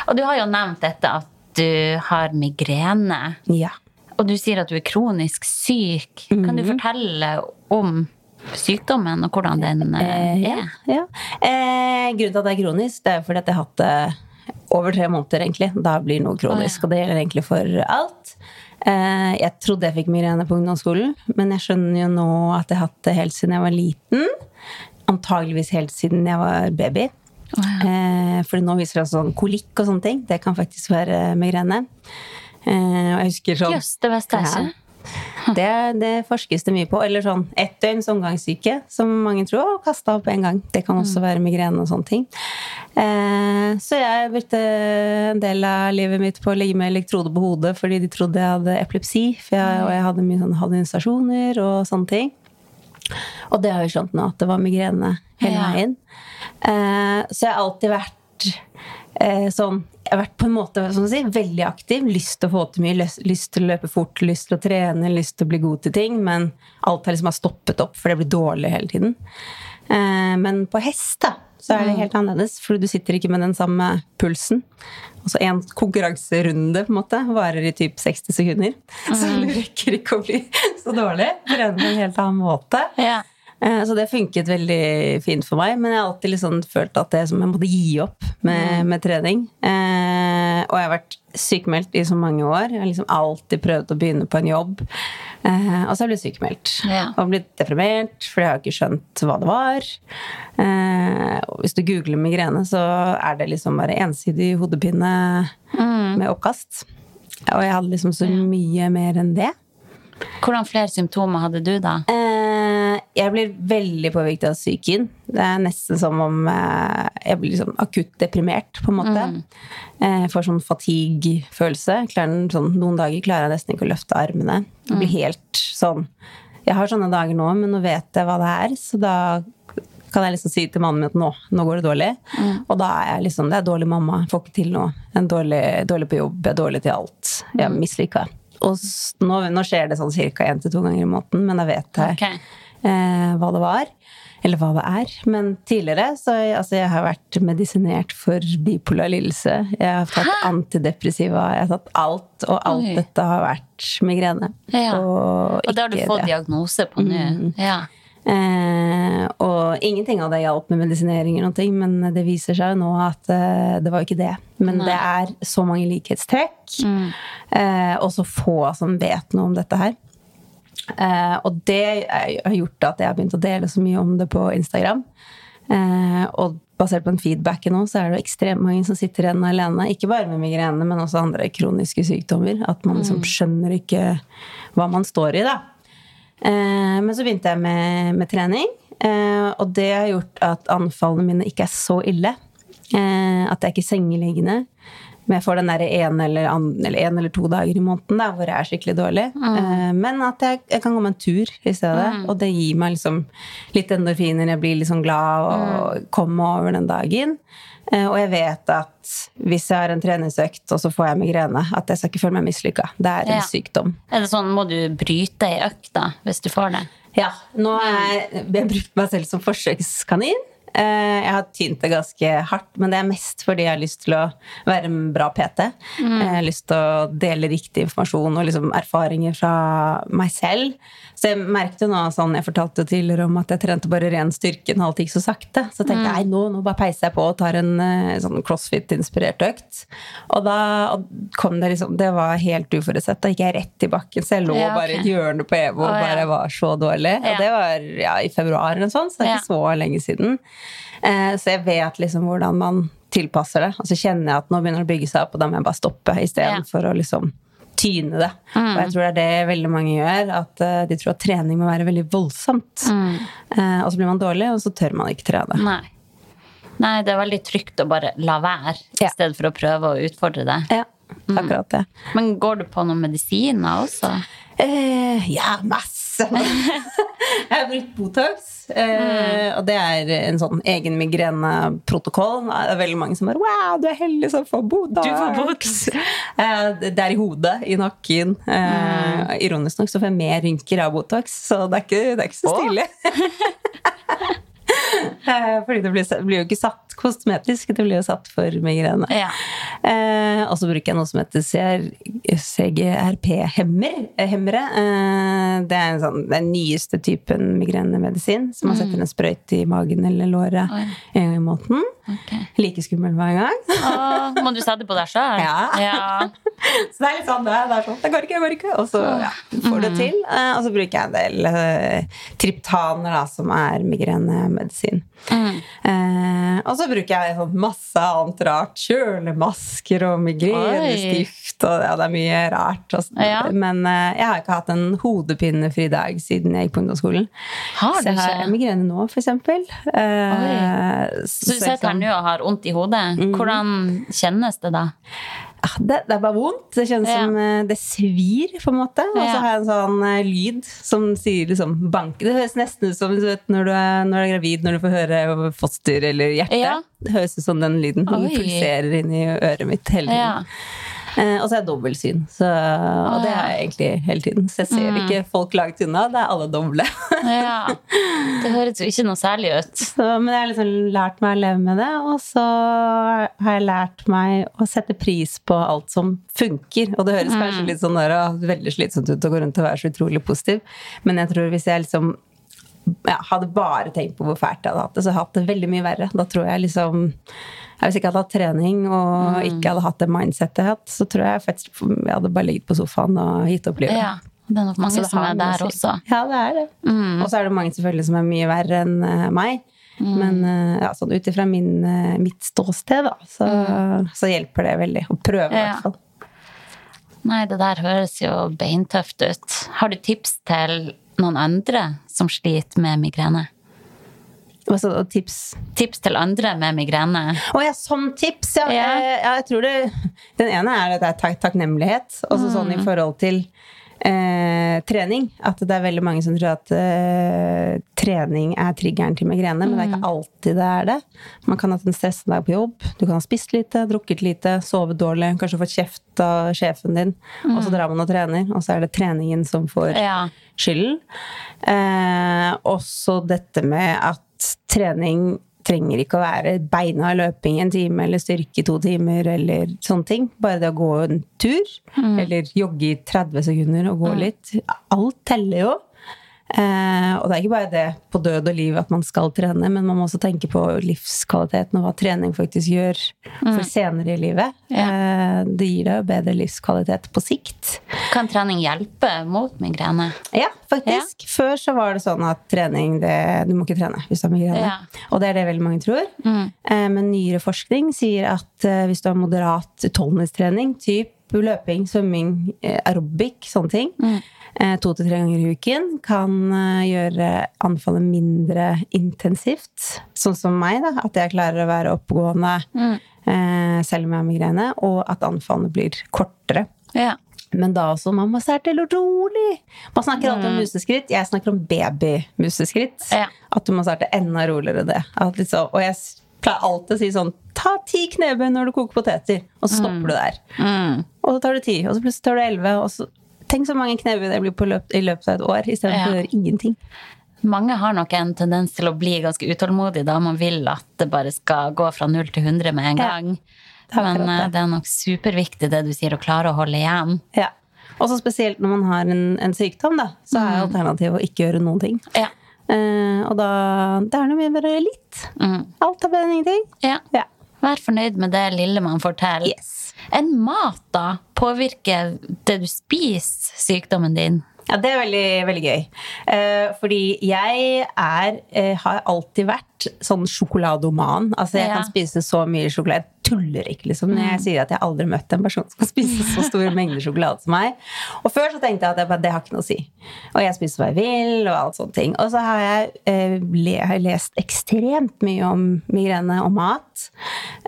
Og du har jo nevnt dette at du har migrene. Ja. Og du sier at du er kronisk syk. Kan Mhm. du fortelle om sykdommen og hvordan den eh, Eh, ja, er? ja. Eh, grunnen til at det er kronisk, det er fordi at jeg har hatt det over tre måneder, egentlig. Da blir noe kronisk, Å, ja. og det gjelder egentlig for alt. Eh, jeg trodde jeg fikk migrene på ungdomsskolen, men jeg skjønner jo nå at jeg har hatt det helt siden jeg var liten. Antageligvis helt siden jeg var baby. Eh, for nå viser det seg sånn kolikk og sånne ting. Det kan faktisk være migrene. Eh, og jeg husker sånn Jøss, det jeg ikke. Det, det forskes det mye på. Eller sånn ett døgns omgangssyke, som mange tror. Og kasta opp en gang. Det kan også være migrene og sånne ting. Eh, så jeg brukte en del av livet mitt på å ligge med elektroder på hodet fordi de trodde jeg hadde epilepsi. For jeg, og jeg hadde mye sånn hallusinasjoner og sånne ting. Og det har jo skjønt nå, at det var migrene hele veien. Eh, så jeg har alltid vært eh, sånn Jeg har vært på en måte sånn å si, veldig aktiv. Lyst til å få til mye, lyst, lyst til å løpe fort, lyst til å trene, lyst til å bli god til ting. Men alt har liksom stoppet opp, for det blir dårlig hele tiden. Eh, men på hest da, så er det helt annerledes, for du sitter ikke med den samme pulsen. Altså En konkurranserunde på en måte varer i typ 60 sekunder. *laughs* Så du rekker ikke å bli *laughs* så dårlig. Trener på en helt annen måte. Ja. Eh, Så det funket veldig fint for meg, men jeg har alltid liksom følt at det som jeg måtte gi opp med, med trening. Eh, og jeg har vært sykemeldt i så mange år. Jeg har liksom alltid prøvd å begynne på en jobb. Eh, og så har jeg blitt sykemeldt. Ja. Og blitt deprimert, for jeg har ikke skjønt hva det var. Eh, og hvis du googler migrene, så er det liksom bare ensidig hodepine med oppkast. Og jeg hadde liksom så mye mer enn det. Hvordan flere symptomer hadde du da? Eh, jeg blir veldig påvirket av psyken. Det er nesten som om eh, jeg blir liksom akutt deprimert, på en måte. Mm. Jeg får sånn fatigue-følelse. Sånn, noen dager klarer jeg nesten ikke å løfte armene. Jeg blir helt sånn Jeg har sånne dager nå, men nå vet jeg hva det er, så da kan jeg liksom si til mannen min at nå, nå går det dårlig. Og da er jeg liksom Det er dårlig mamma. Jeg Får ikke til noe. Jeg er dårlig, dårlig på jobb. Jeg er dårlig til alt. Jeg er mislykka. Og nå, nå skjer det sånn ca. én til to ganger i måneden, men da vet jeg Ok. Eh, hva det var. Eller hva det er. Men tidligere så jeg, altså jeg har vært medisinert for bipolar lidelse. Jeg har tatt antidepressiva, jeg har tatt alt, og alt Oi. dette har vært migrene. Ja. Og, Og det har du fått det. diagnose på nå? Ja. Eh, og ingenting av det hjalp med medisinering, eller ting, men det viser seg jo nå at eh, det var jo ikke det. Men det er så mange likhetstrekk, eh, og så få som vet noe om dette her. Eh, og det har gjort at jeg har begynt å dele så mye om det på Instagram. Eh, og basert på den feedbacken nå, så er det ekstremt mange som sitter igjen alene. Ikke bare med migrene, men også andre kroniske sykdommer. At man liksom skjønner ikke hva man står i, da. Eh, men så begynte jeg med, med trening, eh, og det har gjort at anfallene mine ikke er så ille. Eh, at jeg ikke er sengeliggende. Men jeg får den der en eller, eller en eller to dager i måneden da, hvor jeg er skikkelig dårlig. Eh, men at jeg, jeg kan gå meg en tur i stedet. Og det gir meg liksom litt endorfiner. Jeg blir litt sånn glad og kommer over den dagen. Eh, og jeg vet at hvis jeg har en treningsøkt, og så får jeg migrene, at jeg skal ikke føle meg mislykka. Det er en Ja. sykdom. Er det sånn, Må du bryte ei økt da, hvis du får det? Ja, nå har jeg, jeg brukt meg selv som forsøkskanin. Eh, Jeg har tynt det ganske hardt, men det er mest fordi jeg har lyst til å være en bra PT. Jeg har lyst til å dele riktig informasjon og liksom erfaringer fra meg selv. Så jeg merket nå, sånn, jeg fortalte tidligere om at jeg trente bare ren styrke når alt gikk så sakte. Så tenkte jeg nei, nå, nå bare peiser jeg på og tar en eh, sånn crossfit-inspirert økt. Og da og kom det liksom Det var helt uforutsett. Da gikk jeg rett i bakken, så jeg lå Ja, okay. bare i et hjørne på EVO og bare var så dårlig. Ja. Og det var ja, i februar eller noe sånt, så det er ikke så lenge siden. Eh, så jeg vet liksom hvordan man tilpasser det. Og så kjenner jeg at nå begynner det å bygge seg opp, og da må jeg bare stoppe istedenfor Ja. å liksom tyne det. Og jeg tror det er det veldig mange gjør, at eh, de tror at trening må være veldig voldsomt. Eh, og så blir man dårlig, og så tør man ikke trene. Nei. Nei, det er veldig trygt å bare la være, i stedet for å prøve å utfordre det. Ja, akkurat det. Men går du på noen medisiner også? Eh, ja, masse! *laughs* jeg har brukt Botox, eh, og det er en sånn egen migreneprotokoll. Det er veldig mange som bare Wow, du er heldig som får Botox! Du får Botox. *laughs* Eh, det er i hodet, i nakken. Eh, Ironisk nok så får jeg mer rynker av Botox, så det er ikke, det er ikke så stilig. *laughs* Eh, Fordi det blir, blir jo ikke satt kosmetisk, det blir jo satt for migrene. Ja. Eh, og så bruker jeg noe som heter CR, CGRP-hemmere. Eh, det er en sånn, den nyeste typen migrenemedisin. som man setter en sprøyte i magen eller låret en gang i måneden. Ok. Like skummel hver gang. Åh, må du sette på deg sjøl? Ja. *laughs* Så det er litt sånn, det det er sånn, det går ikke, det går ikke. Og så ja, får du det til. Eh, og så bruker jeg en del eh, triptaner, da, som er migrenemedisin. Eh, og så bruker jeg sånn masse annet rart. Kjølemasker og migrenestift. Og ja, det er mye rart. Og. Ja. Men eh, jeg har ikke hatt en hodepinefri dag siden jeg gikk på ungdomsskolen. Har så du jeg har migrene nå, eksempel. Eh, Så du sitter her nå og har vondt i hodet. Hvordan kjennes det da? Ah, Det, det er bare vondt. Det kjennes Ja. som eh, det svir, på en måte. Og så har jeg en sånn uh, lyd som sier liksom bank. Det høres nesten ut som vet, når, du er, når du er gravid, når du får høre foster eller hjerte. Ja. Det høres ut som den lyden. Den pulserer inn i øret mitt hele tiden. Eh, og så er jeg dobbeltsyn. Så, og det har jeg egentlig hele tiden. Så jeg ser ikke folk langt unna. Det er alle doble. ja. Det høres jo ikke noe særlig ut. *laughs* Så, men jeg har liksom lært meg å leve med det, og så har jeg lært meg å sette pris på alt som funker. Og det høres kanskje litt sånn der, veldig slitsomt ut å gå rundt og være så utrolig positiv, men jeg tror hvis jeg liksom ja, hadde bare tenkt på hvor fælt jeg hadde hatt det, så hadde jeg hatt det veldig mye verre. Da tror jeg liksom jeg Hvis jeg ikke hadde hatt trening og ikke hadde hatt det mindsettet jeg hatt, så tror jeg faktisk jeg hadde bare ligget på sofaen og gitt opp livet. Ja. Det er nok mange det som er der også. Ja, det er det. Og så er det mange selvfølgelig som er mye verre enn meg. meg. Men eh, ja, sånn ut ifra eh, mitt ståsted, da, så, så hjelper det veldig. Å prøve, i Ja. hvert fall. Nei, det der høres jo beintøft ut. Har du tips til noen andre som sliter med migrene? Og og tips Tips til andre med migrene? Å ja, sånn tips! Ja. Ja. Eh, jeg tror det Den ene er at det er tak takknemlighet. Sånn Mm. i forhold til eh, trening. At det er veldig mange som tror at eh, trening er triggeren til migrene, men det er Mm. ikke alltid det er det. Man kan ha hatt en stressende dag på jobb. Du kan ha spist lite, drukket lite, sovet dårlig, kanskje fått kjeft av sjefen din, og så drar man og trener, og så er det treningen som får Mm. Ja. skylden. Eh, også dette med at trening trenger ikke å være beinhard løping en time, eller styrke i to timer, eller sånne ting. Bare det å gå en tur, eller jogge i 30 sekunder og gå litt. Alt teller jo. Eh, og det er ikke bare det på død og liv at man skal trene, men man må også tenke på livskvaliteten og hva trening faktisk gjør for senere i livet. Eh, det gir deg bedre livskvalitet på sikt. Kan trening hjelpe mot migrene? Ja, faktisk. Før så var det sånn at trening det, Du må ikke trene hvis du har migrene. Ja. Og det er det veldig mange tror. Eh, men nyere forskning sier at eh, hvis du har moderat utholdenhetstrening, typ løping, svømming, eh, aerobic, sånne ting, eh, to til tre ganger i uken, kan eh, gjøre anfallet mindre intensivt. Sånn som meg, da. At jeg klarer å være oppegående mm. selv om jeg har migrene, og at anfallene blir kortere. Ja. Men da også, man må starte litt rolig. Man snakker alltid om museskritt. Jeg snakker om babymuseskritt. Ja. At du må starte enda roligere det. Liksom, og jeg pleier alltid å si sånn Ta ti knebøy når du koker poteter, og så stopper du der. Og så tar du ti, og så plutselig tar du elleve, og så Tenk så mange knebøy det blir på løp, i løpet av et år, istedenfor Ja. ingenting. Mange har nok en tendens til å bli ganske utålmodig da man vil at det bare skal gå fra 0 til 100 med en Ja. gang. Er Men eh, det. er nok superviktig det du sier, å klare å holde igjen. Ja. Også spesielt når man har en, en sykdom, da, så er alternativet å ikke gjøre noen ting. Ja. Eh, og da Det er noe med å bare litt. Mm. Alt er bedre enn ingenting. ja. Ja. Vær fornøyd med det lille man får til. Yes. En mat, da? Påvirker det du spiser, sykdommen din? Ja, det er veldig, veldig gøy. Eh, fordi jeg er, eh, har alltid vært sånn sjokoladoman. Altså, jeg Ja. kan spise så mye sjokolade. Tuller ikke, liksom. Når jeg sier at jeg aldri har møtt en person som kan spise så store *laughs* mengder sjokolade som meg. Og før så tenkte jeg at jeg bare, det har ikke noe å si. Og jeg spiser hva jeg vil, og alt sånne ting. Og så har jeg, eh, le, har lest ekstremt mye om migrene og mat.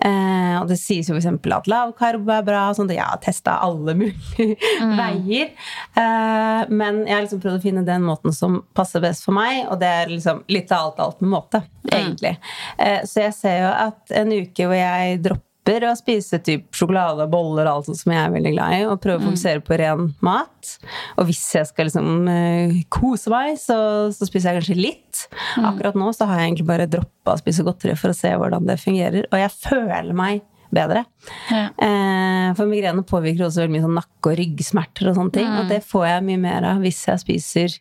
Eh, og det sies jo f.eks. at lavkarbo er bra. Sånn at jeg har testa alle mulige veier. Eh, men jeg har liksom prøvd å finne den måten som passer best for meg, og det er liksom litt av alt, alt med måte, egentlig. Eh, så jeg ser jo at en uke hvor jeg dropper å spise typ sjokolade, boller og alt sånt som jeg er veldig glad i, og prøve å fokusere på ren mat. Og hvis jeg skal liksom uh, kose meg, så, så spiser jeg kanskje litt. Akkurat nå så har jeg egentlig bare droppa å spise godteri for å se hvordan det fungerer, og jeg føler meg bedre. Ja. Eh, for migrene påvirker også veldig mye sånn nakke- og ryggsmerter og sånne ting. Og det får jeg mye mer av hvis jeg spiser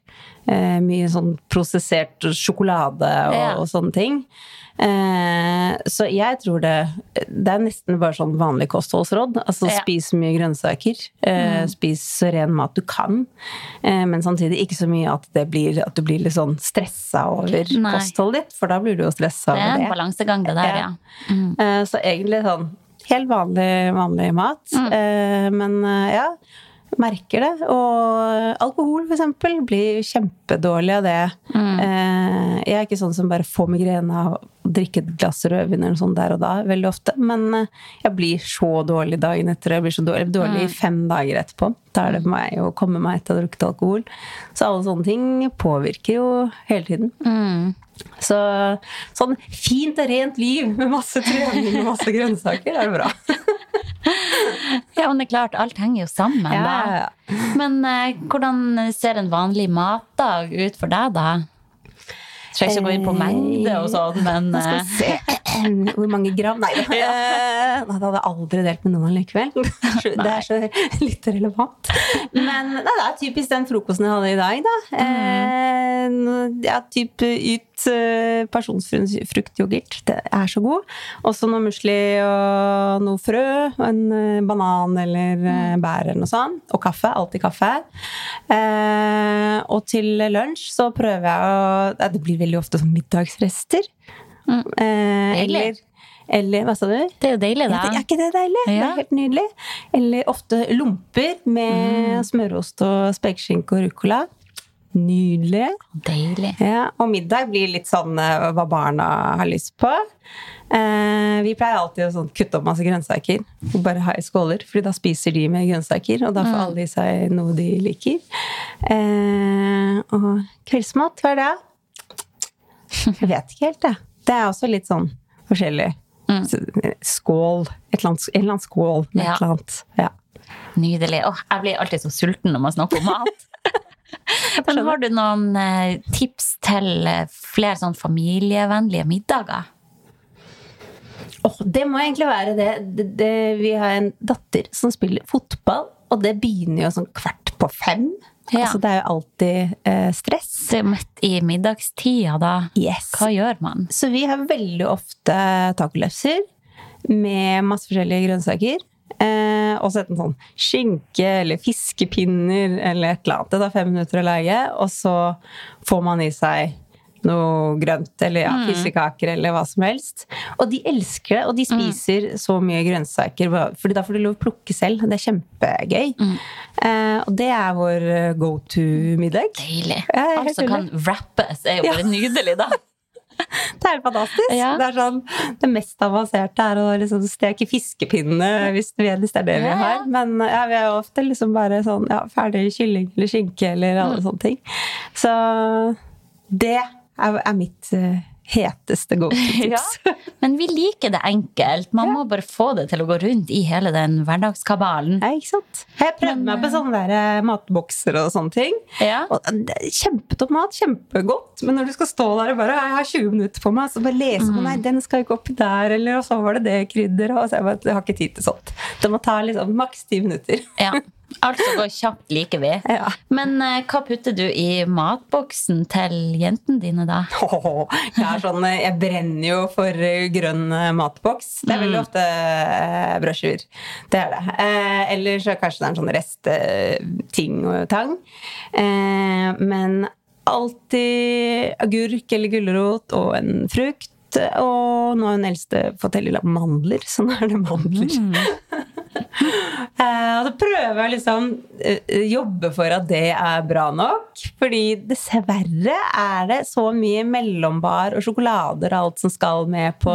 eh, mye sånn prosessert sjokolade og, Ja. og sånne ting. Eh, så jeg tror det Det er nesten bare sånn vanlig kostholdsråd. Altså Ja. spis mye grønnsaker. Eh, Spis så ren mat du kan. Eh, men samtidig ikke så mye at, det blir, at du blir litt sånn stressa over Nei. kostholdet ditt, for da blir du jo stressa Det er en balansegang, det der, ja. Eh, Så egentlig sånn helt vanlig, vanlig mat. Eh, Men eh, ja, merker det. Og alkohol, eksempel, blir kjempedårlig av det. Mm. Jeg er ikke sånn som bare får migrene av drikke et glass rødvin eller noe sånt der og da, veldig ofte. Men eh, jeg blir så dårlig dagen etter. Jeg blir så dårlig, dårlig i fem dager etterpå. Da er det for meg å komme meg etter å ha drukket alkohol. Så alle sånne ting påvirker jo hele tiden. Så sånn fint og rent liv med masse trening og masse *laughs* grønnsaker er bra. *laughs* Ja, men det er klart, alt henger jo sammen, Ja, da. Men eh, hvordan ser en vanlig matdag ut for deg, da? Trenger ikke gå inn på mengde og sånn, men Nå skal eh, se *clears throat* hvor mange gram Nei, da. *laughs* det hadde jeg aldri delt med noen likevel. *laughs* Det er så *laughs* litt relevant. Men nei, det er typisk den frokosten jeg hadde i dag, da. Mm. ja, typ eh, pasjonsfruktyoghurt. Det er så god. Også noe musli og noe frø. og En eh, banan eller eh, bær eller noe sånt. Og kaffe. Alltid kaffe. Eh, og til lunsj så prøver jeg å ja, Det blir veldig ofte sånn middagsrester. Eh, eller, eller Hva sa du? det er jo deilig, da. det, er ikke det deilig? Det er helt nydelig. Eller ofte lomper med smørost og spekeskinke og ruccola. Nydelig. Deilig. Ja, og middag blir litt sånn eh, hva barna har lyst på. Eh, vi pleier alltid å sånn, kutte opp masse grønnsaker og bare ha i skåler, fordi da spiser de med grønnsaker, og da får alle i seg noe de liker. Eh, og kveldsmat, hva er det? Jeg vet ikke helt, jeg. Det er også litt sånn forskjellig. Skål. Et eller annet, en eller annen skål med Ja. et eller annet. Ja. Nydelig. Åh, jeg blir alltid så sulten når man snakker om mat. *laughs* Men har du noen eh, tips til eh, flere sånn familievennlige middager? Oh, det må egentlig være det. Det, det. Vi har en datter som spiller fotball, og det begynner jo sånn kvart på fem. Ja. Altså, det er jo alltid eh, stress. Det er midt i middagstida, da. Yes. Hva gjør man? Så vi har veldig ofte tacolefser med masse forskjellige grønnsaker. Eh, og så en sånn skinke eller fiskepinner eller et eller annet. Det tar fem minutter å lage, og så får man i seg noe grønt eller ja, fiskekaker eller hva som helst. Og de elsker det, og de spiser så mye grønnsaker, for da får de lov å plukke selv. Det er kjempegøy. Eh, og det er vår go to-middag. Deilig. Ja, Alt som kan wrappes, er jo bare nydelig, da. *laughs* *laughs* Det er helt fantastisk. Ja. Det er sånn, det mest avanserte er å liksom steke fiskepinne, hvis, vi, det er det vi har. Men ja, vi er jo ofte liksom bare sånn ja, ferdig kylling eller skinke eller alle Mm. sånne ting. Så det er, er mitt eh, heteste go to-tips. Ja. *laughs* Men vi liker det enkelt. Man må bare få det til å gå rundt i hele den hverdagskabalen. Ja, ikke sant? Jeg prøvde meg på sånne der eh, matbokser og sånne ting. Ja. Og er kjempetopp mat, kjempegodt. Men når du skal stå der og bare Jeg har 20 minutter på meg, så bare lese Mm. Nei, den skal ikke oppi der, eller og så var det det krydderet. Og så jeg bare Jeg har ikke tid til sånt. Det må ta liksom maks ti minutter. Ja. *laughs* Alt som går kjapt, liker vi. Ja. Men uh, hva putter du i matboksen til jentene dine, da? *laughs* Oh, jeg, sånn, eh, jeg brenner jo for eh, grønn matboks. Det er veldig ofte uh, brødskiver. Det er det. Uh, eller så kanskje det er en sånn restting og tang. Men alltid agurk eller gulrot og en frukt. Og nå har hun eldste fått hele mandler, så nå er det mandler. *laughs* Eh, og så prøver jeg liksom eh, jobbe for at det er bra nok. Fordi dessverre er det så mye mellombar og sjokolader og alt som skal med på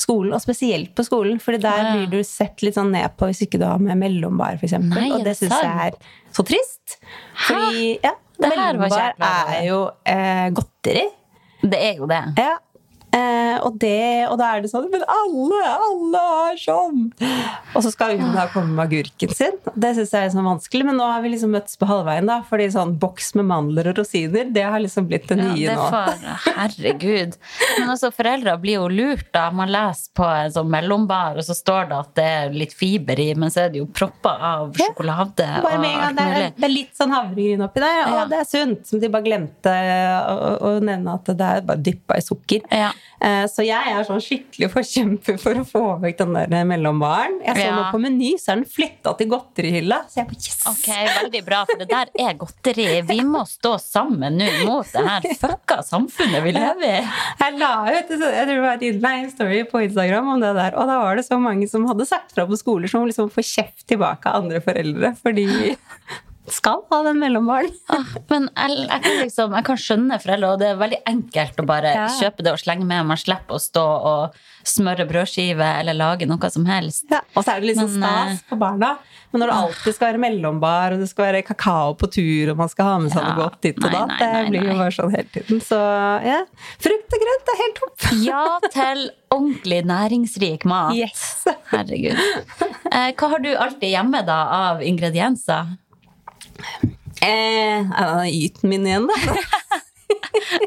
skolen. Og spesielt på skolen, Fordi der blir du sett litt sånn ned på hvis ikke du har med mellombar, f.eks. Nei, Og det syns jeg er så trist. Fordi ja, mellombar er jo eh, godteri. Det er jo det. Ja. Eh, og, det, og da er det sånn Men alle, alle har sånn! Og så skal hun da komme med agurken sin. Det syns jeg er sånn vanskelig, men nå har vi liksom møttes på halvveien, da. Fordi sånn boks med mandler og rosiner, det har liksom blitt det nye Ja, nye det nå. får, herregud. Men altså, foreldra blir jo lurt, da. Man leser på en sånn mellombar, og så står det at det er litt fiber i, men så er det jo propper av sjokolade Ja, Bare med en gang det er, det er litt sånn havregryn oppi der, og Ja. det er sunt. Som de bare glemte å, å nevne at det er bare dyppa i sukker. Ja. Eh, Så jeg er sånn skikkelig forkjemper for å få vekk den der mellombaren. Jeg så Ja. nå på Meny, så er den flytta til godterihylla. Så jeg bare yes! Ok, veldig bra, for det der er godteri. Vi må stå sammen nå mot det her fucka samfunnet vi lever i. Jeg la ut jeg tror det var et innlegg, story på Instagram om det der, og da var det så mange som hadde sagt fra på skoler som liksom får kjeft tilbake av andre foreldre fordi skal ha den mellombaren. *laughs* Ah, Men jeg, jeg, kan liksom, jeg kan skjønne foreldre, og det er veldig enkelt å bare Ja. kjøpe det og slenge med. Man slipper å stå og smøre brødskive eller lage noe som helst. Ja, og så er det liksom Men, stas på barna. Men når det alltid skal være mellombar, og det skal være kakao på tur, og man skal ha med seg Ja, noe godt dit og datt, det blir jo bare sånn hele tiden. Så ja, frukt og grønt er helt topp. *laughs* Ja til ordentlig næringsrik mat. Yes. Herregud. Eh, hva har du alltid hjemme da av ingredienser? Eh, det yten min igjen, da? *laughs*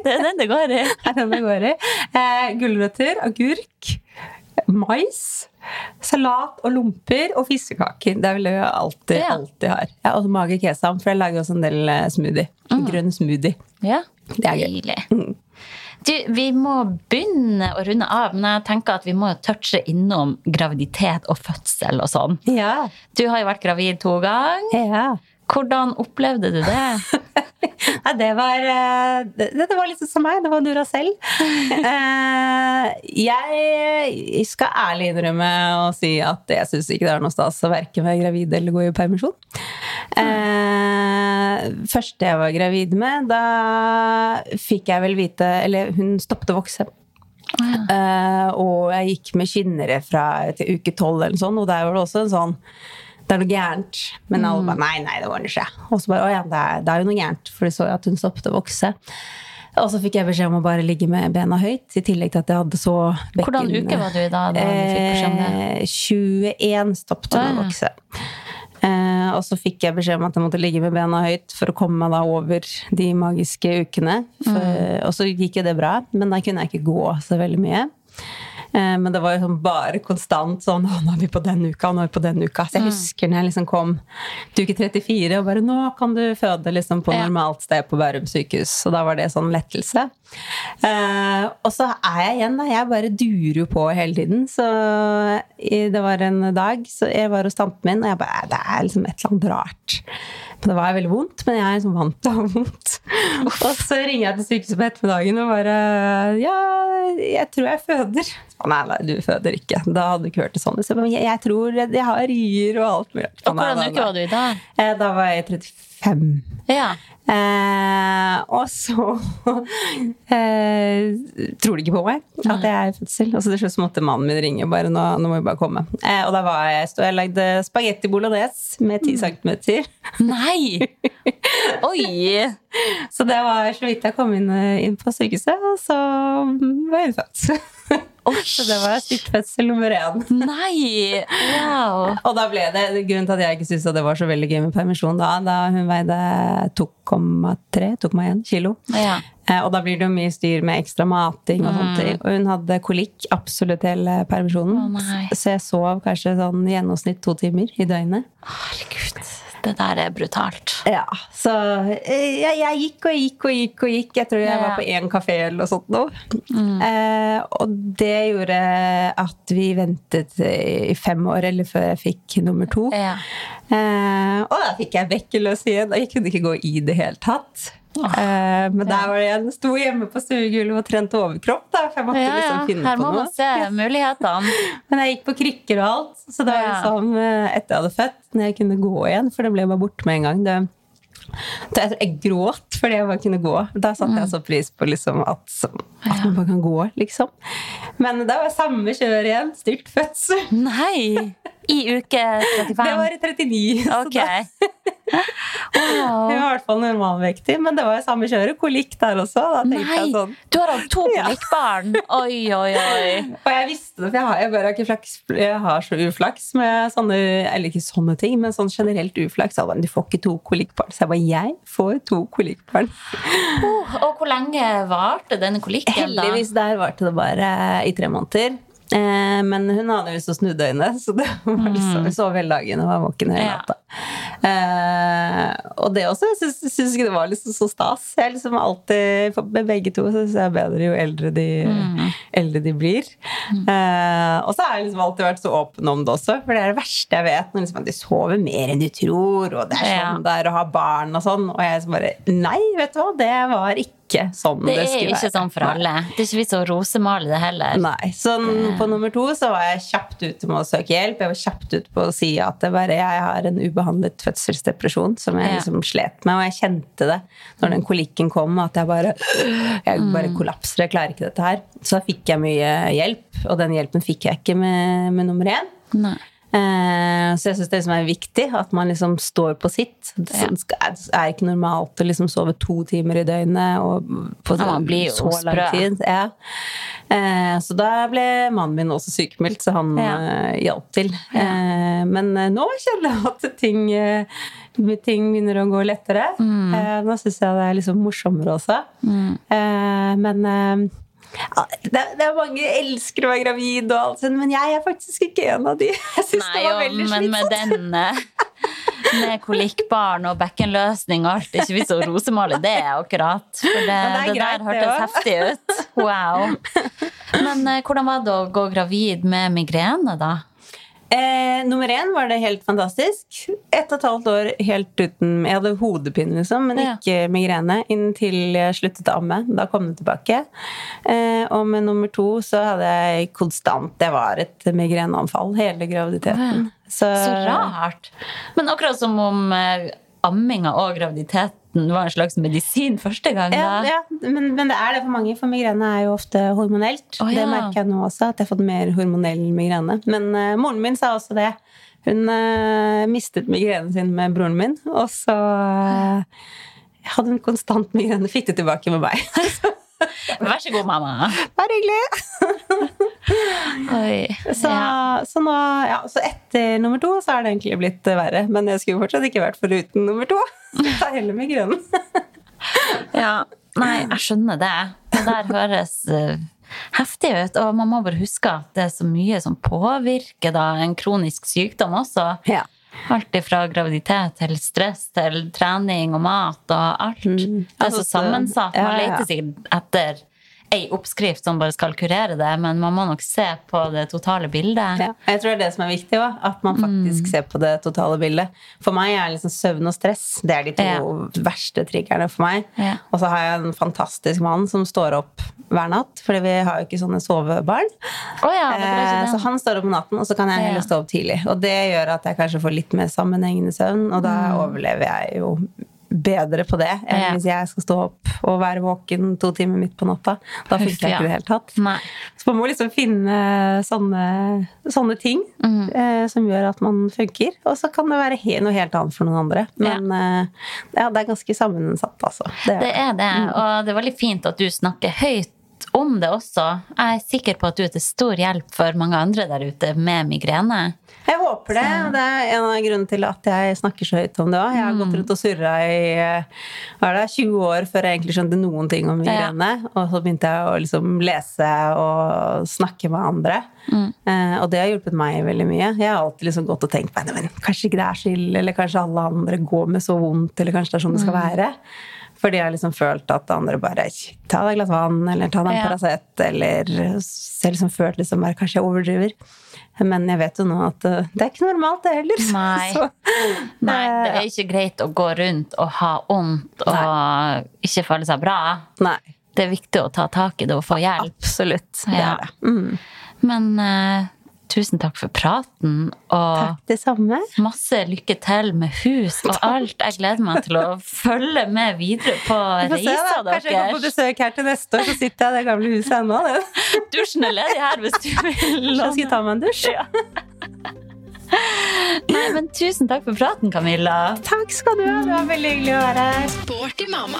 Det er den det går i. er den det går i. Eh, gulrøtter, agurk, mais, salat og lomper og fiskekaker. Det det jeg alltid, Ja. alltid har. Ja, og mage kesam, for jeg lager også en del smoothie. smoothie. Grønn smoothie. Ja, Det er gøy. Deilig. Du, vi må begynne å runde av, men jeg tenker at vi må touche innom graviditet og fødsel og sånn. Ja. Du har jo vært gravid to ganger. ja. Hvordan opplevde du det? *laughs* Nei, det var eh, det, det var litt sånn som meg. Det var Duracell. selv. jeg skal ærlig innrømme å si at jeg syns ikke det er noe stas å verken være gravid eller gå i permisjon. Eh, første jeg var gravid med, da fikk jeg vel vite Eller hun stoppet å vokse. Eh, og jeg gikk med skinnere fra til uke tolv, eller sånt, og der var det også en sånn det er noe gærent. Men alle bare nei, nei, det ordner seg. Og så bare å ja, det er, det er jo noe gærent, for de så jo at hun stoppet å vokse. Og så fikk jeg beskjed om å bare ligge med bena høyt, i tillegg til at jeg hadde så bekken Hvordan uke var du i da? da? Eh, 21 stoppet hun Ah, å vokse. Eh, og så fikk jeg beskjed om at jeg måtte ligge med bena høyt for å komme meg da over de magiske ukene. For, Mm. Og så gikk jo det bra, men da kunne jeg ikke gå så veldig mye. Eh, Men det var sånn bare konstant sånn nå er vi på den uka, nå er vi på den uka. Mm. Så jeg husker når jeg liksom kom til uke 34 og bare Nå kan du føde liksom på normalt sted på Bærum sykehus. Og da var det sånn lettelse. Eh, og så er jeg igjen, da. Jeg bare durer jo på hele tiden. Så det var en dag så jeg var hos tanten min, og jeg bare Det er liksom et eller annet rart. Men det var veldig vondt, men jeg er liksom vant til å ha vondt. Og så ringer jeg til sykehuset på ettermiddagen og bare Ja, jeg tror jeg føder. Nei, nei, du føder ikke. Da hadde du ikke hørt det sånn. Så jeg, jeg, jeg tror jeg har rier og alt mulig. Og hvordan uke var du i da? Eh, Da var jeg 35. Ja. Eh, og så *laughs* eh, tror de ikke på meg at jeg er i fødsel. Og så til slutt måtte mannen min ringe bare nå, nå må vi bare komme. Eh, og da var jeg, stod jeg lagde spagetti bolognese med 10 cm. Nei! *laughs* Oi! Så det var så vidt jeg kom inn, eh, inn på sykehuset, og så var jeg født. *laughs* Så det var styrtfødsel nummer én. Nei! Wow. Og da ble det grunnen til at jeg ikke syntes det var så veldig gøy med permisjon da, da hun veide 2,3, 2,1 kilo. Ja. Eh, Og da blir det jo mye styr med ekstra mating og sånt. Og hun hadde kolikk absolutt hele permisjonen. Oh, så jeg sov kanskje sånn gjennomsnitt to timer i døgnet. Herregud. Det der er brutalt. Ja, Så jeg, jeg gikk og gikk og gikk og gikk. Jeg tror jeg var på én kafé eller noe sånt nå. Eh, og det gjorde at vi ventet i fem år, eller før jeg fikk nummer to. Ja. Eh, og da fikk jeg bekkeløs igjen, og jeg kunne ikke gå i det hele tatt. Eh, men der var det igjen. Sto hjemme på stuegulvet og trente overkropp. Da, for jeg måtte Ja, liksom finne Her på må noe. man se mulighetene. *laughs* Men jeg gikk på krykker og alt. Så det var liksom eh, etter jeg hadde født, når jeg kunne gå igjen, for det ble bare borte med en gang. Det, jeg, jeg gråt fordi jeg bare kunne gå. Da satte Mm. jeg så pris på liksom at, at man bare kan gå, liksom. Men det var samme kjør igjen. Styrt fødsel. Nei! *laughs* I uke 35. Det var i 39. så Ok. da- *laughs* Jeg var i hvert fall normalvektig, men det var jo samme kjøret. Kolikk der også. Nei! sånn Du har hatt to Ja. kolikkbarn. Oi, oi, oi. *laughs* Og jeg visste det, for jeg har, jeg bare har ikke flaks, jeg har så uflaks med sånne Eller ikke sånne ting, men sånn generelt uflaks. Jeg bare, du får ikke to kolikkbarn. Så jeg bare Jeg får to kolikkbarn. Oh, og hvor lenge varte denne kolikken, da? Heldigvis der varte det bare i tre måneder. Eh, men hun hadde jo så snudøyne, så det var liksom, hun sov hele dagen og var våken hele natta. Eh, og det også, jeg syns, ikke det var liksom så stas. Jeg liksom alltid, Med begge to så syns jeg er bedre jo eldre de, eldre de blir. Eh, og så har jeg liksom alltid vært så åpen om det også, for det er det verste jeg vet. Når liksom, at de sover mer enn du tror, og det er Ja. sånn det er å ha barn og sånn. Og jeg liksom bare Nei, vet du hva, det var ikke sånn det, Det er ikke være. sånn for alle. Det er ikke vits å rosemale det heller. Nei, sånn På nummer to så var jeg kjapt ute med å søke hjelp. Jeg var kjapt ute på å si at det bare, jeg har en ubehandlet fødselsdepresjon som jeg liksom slet med. Og jeg kjente det når den kolikken kom, at jeg bare jeg Mm. bare kollapser. Jeg klarer ikke dette her. Så da fikk jeg mye hjelp, og den hjelpen fikk jeg ikke med, med nummer én. Nei. Eh, så jeg syns det som er viktig, at man liksom står på sitt. Det er ikke normalt å liksom sove to timer i døgnet og på Ja, man blir jo så lang tid. Ja. Eh, så da ble mannen min også sykemeldt, så han Ja. eh, hjalp til. Eh, men nå kjenner jeg at ting, ting begynner å gå lettere. Mm. Eh, nå syns jeg det er liksom morsommere også. Eh, men ja, det, det er mange elsker å være gravid, og alt sånt, men jeg er faktisk ikke en av de. Jeg synes Nei, det var jo, veldig men med denne Med kolikkbarn og bekkenløsning og alt. Ikke vits å rosemale det, akkurat. For det, det det, greit, der hørtes heftig ut. Wow. Men eh, hvordan var det å gå gravid med migrene, da? Eh, nummer én var det helt fantastisk. Ett og et halvt år helt uten Jeg hadde hodepine, liksom, men Ja. ikke migrene. Inntil jeg sluttet å amme. Da kom det tilbake. Eh, og med nummer to så hadde jeg konstant Det var et migreneanfall hele graviditeten. Så, Så rart. Men akkurat som om eh, amminga og graviditeten var en slags medisin første gang. Ja, Da. ja men, men det er det for mange, for migrene er jo ofte hormonelt. Oh, ja. Det merker jeg nå også, at jeg har fått mer hormonell migrene. Men uh, moren min sa også det. Hun uh, mistet migrenen sin med broren min, og så uh, hadde hun konstant migrene. Fikk det tilbake med meg. *laughs* *laughs* Vær så god, mamma. Bare hyggelig! *laughs* Oi. Så, Ja. så, nå, ja, så etter nummer to så er det egentlig blitt verre. Men jeg skulle fortsatt ikke vært foruten nummer to. *laughs* Ta heller migrenen. Ja, nei, jeg skjønner det. Det der høres eh, heftig ut. Og man må bare huske at det er så mye som påvirker da, en kronisk sykdom også. Ja. Alt fra graviditet til stress til trening og mat og alt. Det er Altså, så sammensatt. Man leter sikkert etter ei oppskrift som bare skal kurere det, men man må nok se på det totale bildet. Ja, jeg tror det er det som er viktig òg, at man faktisk ser på det totale bildet. For meg er liksom søvn og stress det er de to Ja. verste triggerne for meg. Ja. Og så har jeg en fantastisk mann som står opp hver natt, fordi vi har jo ikke sånne sovebarn. Oh, Eh, så han står opp om natten, og så kan jeg heller stå opp tidlig. Og det gjør at jeg kanskje får litt mer sammenhengende søvn, og da overlever jeg jo bedre på det enn. Ja. hvis jeg skal stå opp og være våken to timer midt på natta. Da funker jeg ja. ikke i det hele tatt. Nei. Så man må liksom finne sånne, sånne ting mm. eh, som gjør at man funker. Og så kan det være he noe helt annet for noen andre. Men eh, ja, det er ganske sammensatt, altså. Det er Det er det, Mm. og det er veldig fint at du snakker høyt om det også. Jeg er sikker på at du er til stor hjelp for mange andre der ute med migrene. Jeg håper det. og Det er en av grunnene til at jeg snakker så høyt om det òg. Jeg har gått rundt og surra i eh, det, 20 år før jeg egentlig skjønte noen ting om migrene. Og så begynte jeg å liksom lese og snakke med andre. Mm. og det har hjulpet meg veldig mye. Jeg har alltid liksom gått og tenkt "Nei, men kanskje ikke det er ille, eller kanskje alle andre går med så vondt, eller kanskje det er sånn det skal være. Fordi jeg har liksom følt at andre bare Ta deg et glass vann, eller ta deg en Ja. Paracet, eller Så jeg liksom følt liksom bare Kanskje jeg overdriver. Men jeg vet jo nå at eh, det er ikke normalt, det heller. *laughs* Nei. Så, Nei, det er ikke greit å gå rundt og ha vondt og ikke føle seg bra. Nei. Det er viktig å ta tak i det og få hjelp. Absolutt. Det Ja. er det. Mm. Men eh, tusen takk for praten, og Takk, det samme. masse lykke til med hus og alt. Jeg gleder meg til å følge med videre på reisa deres. Kanskje jeg kommer på besøk her til neste år, så sitter jeg i det gamle huset ennå. *laughs* Dusjen er ledig her hvis du vil. Så skal jeg ta meg en dusj. Nei, men tusen takk for praten, Camilla. Takk skal du ha. Det var veldig hyggelig å være her. Sporty mamma.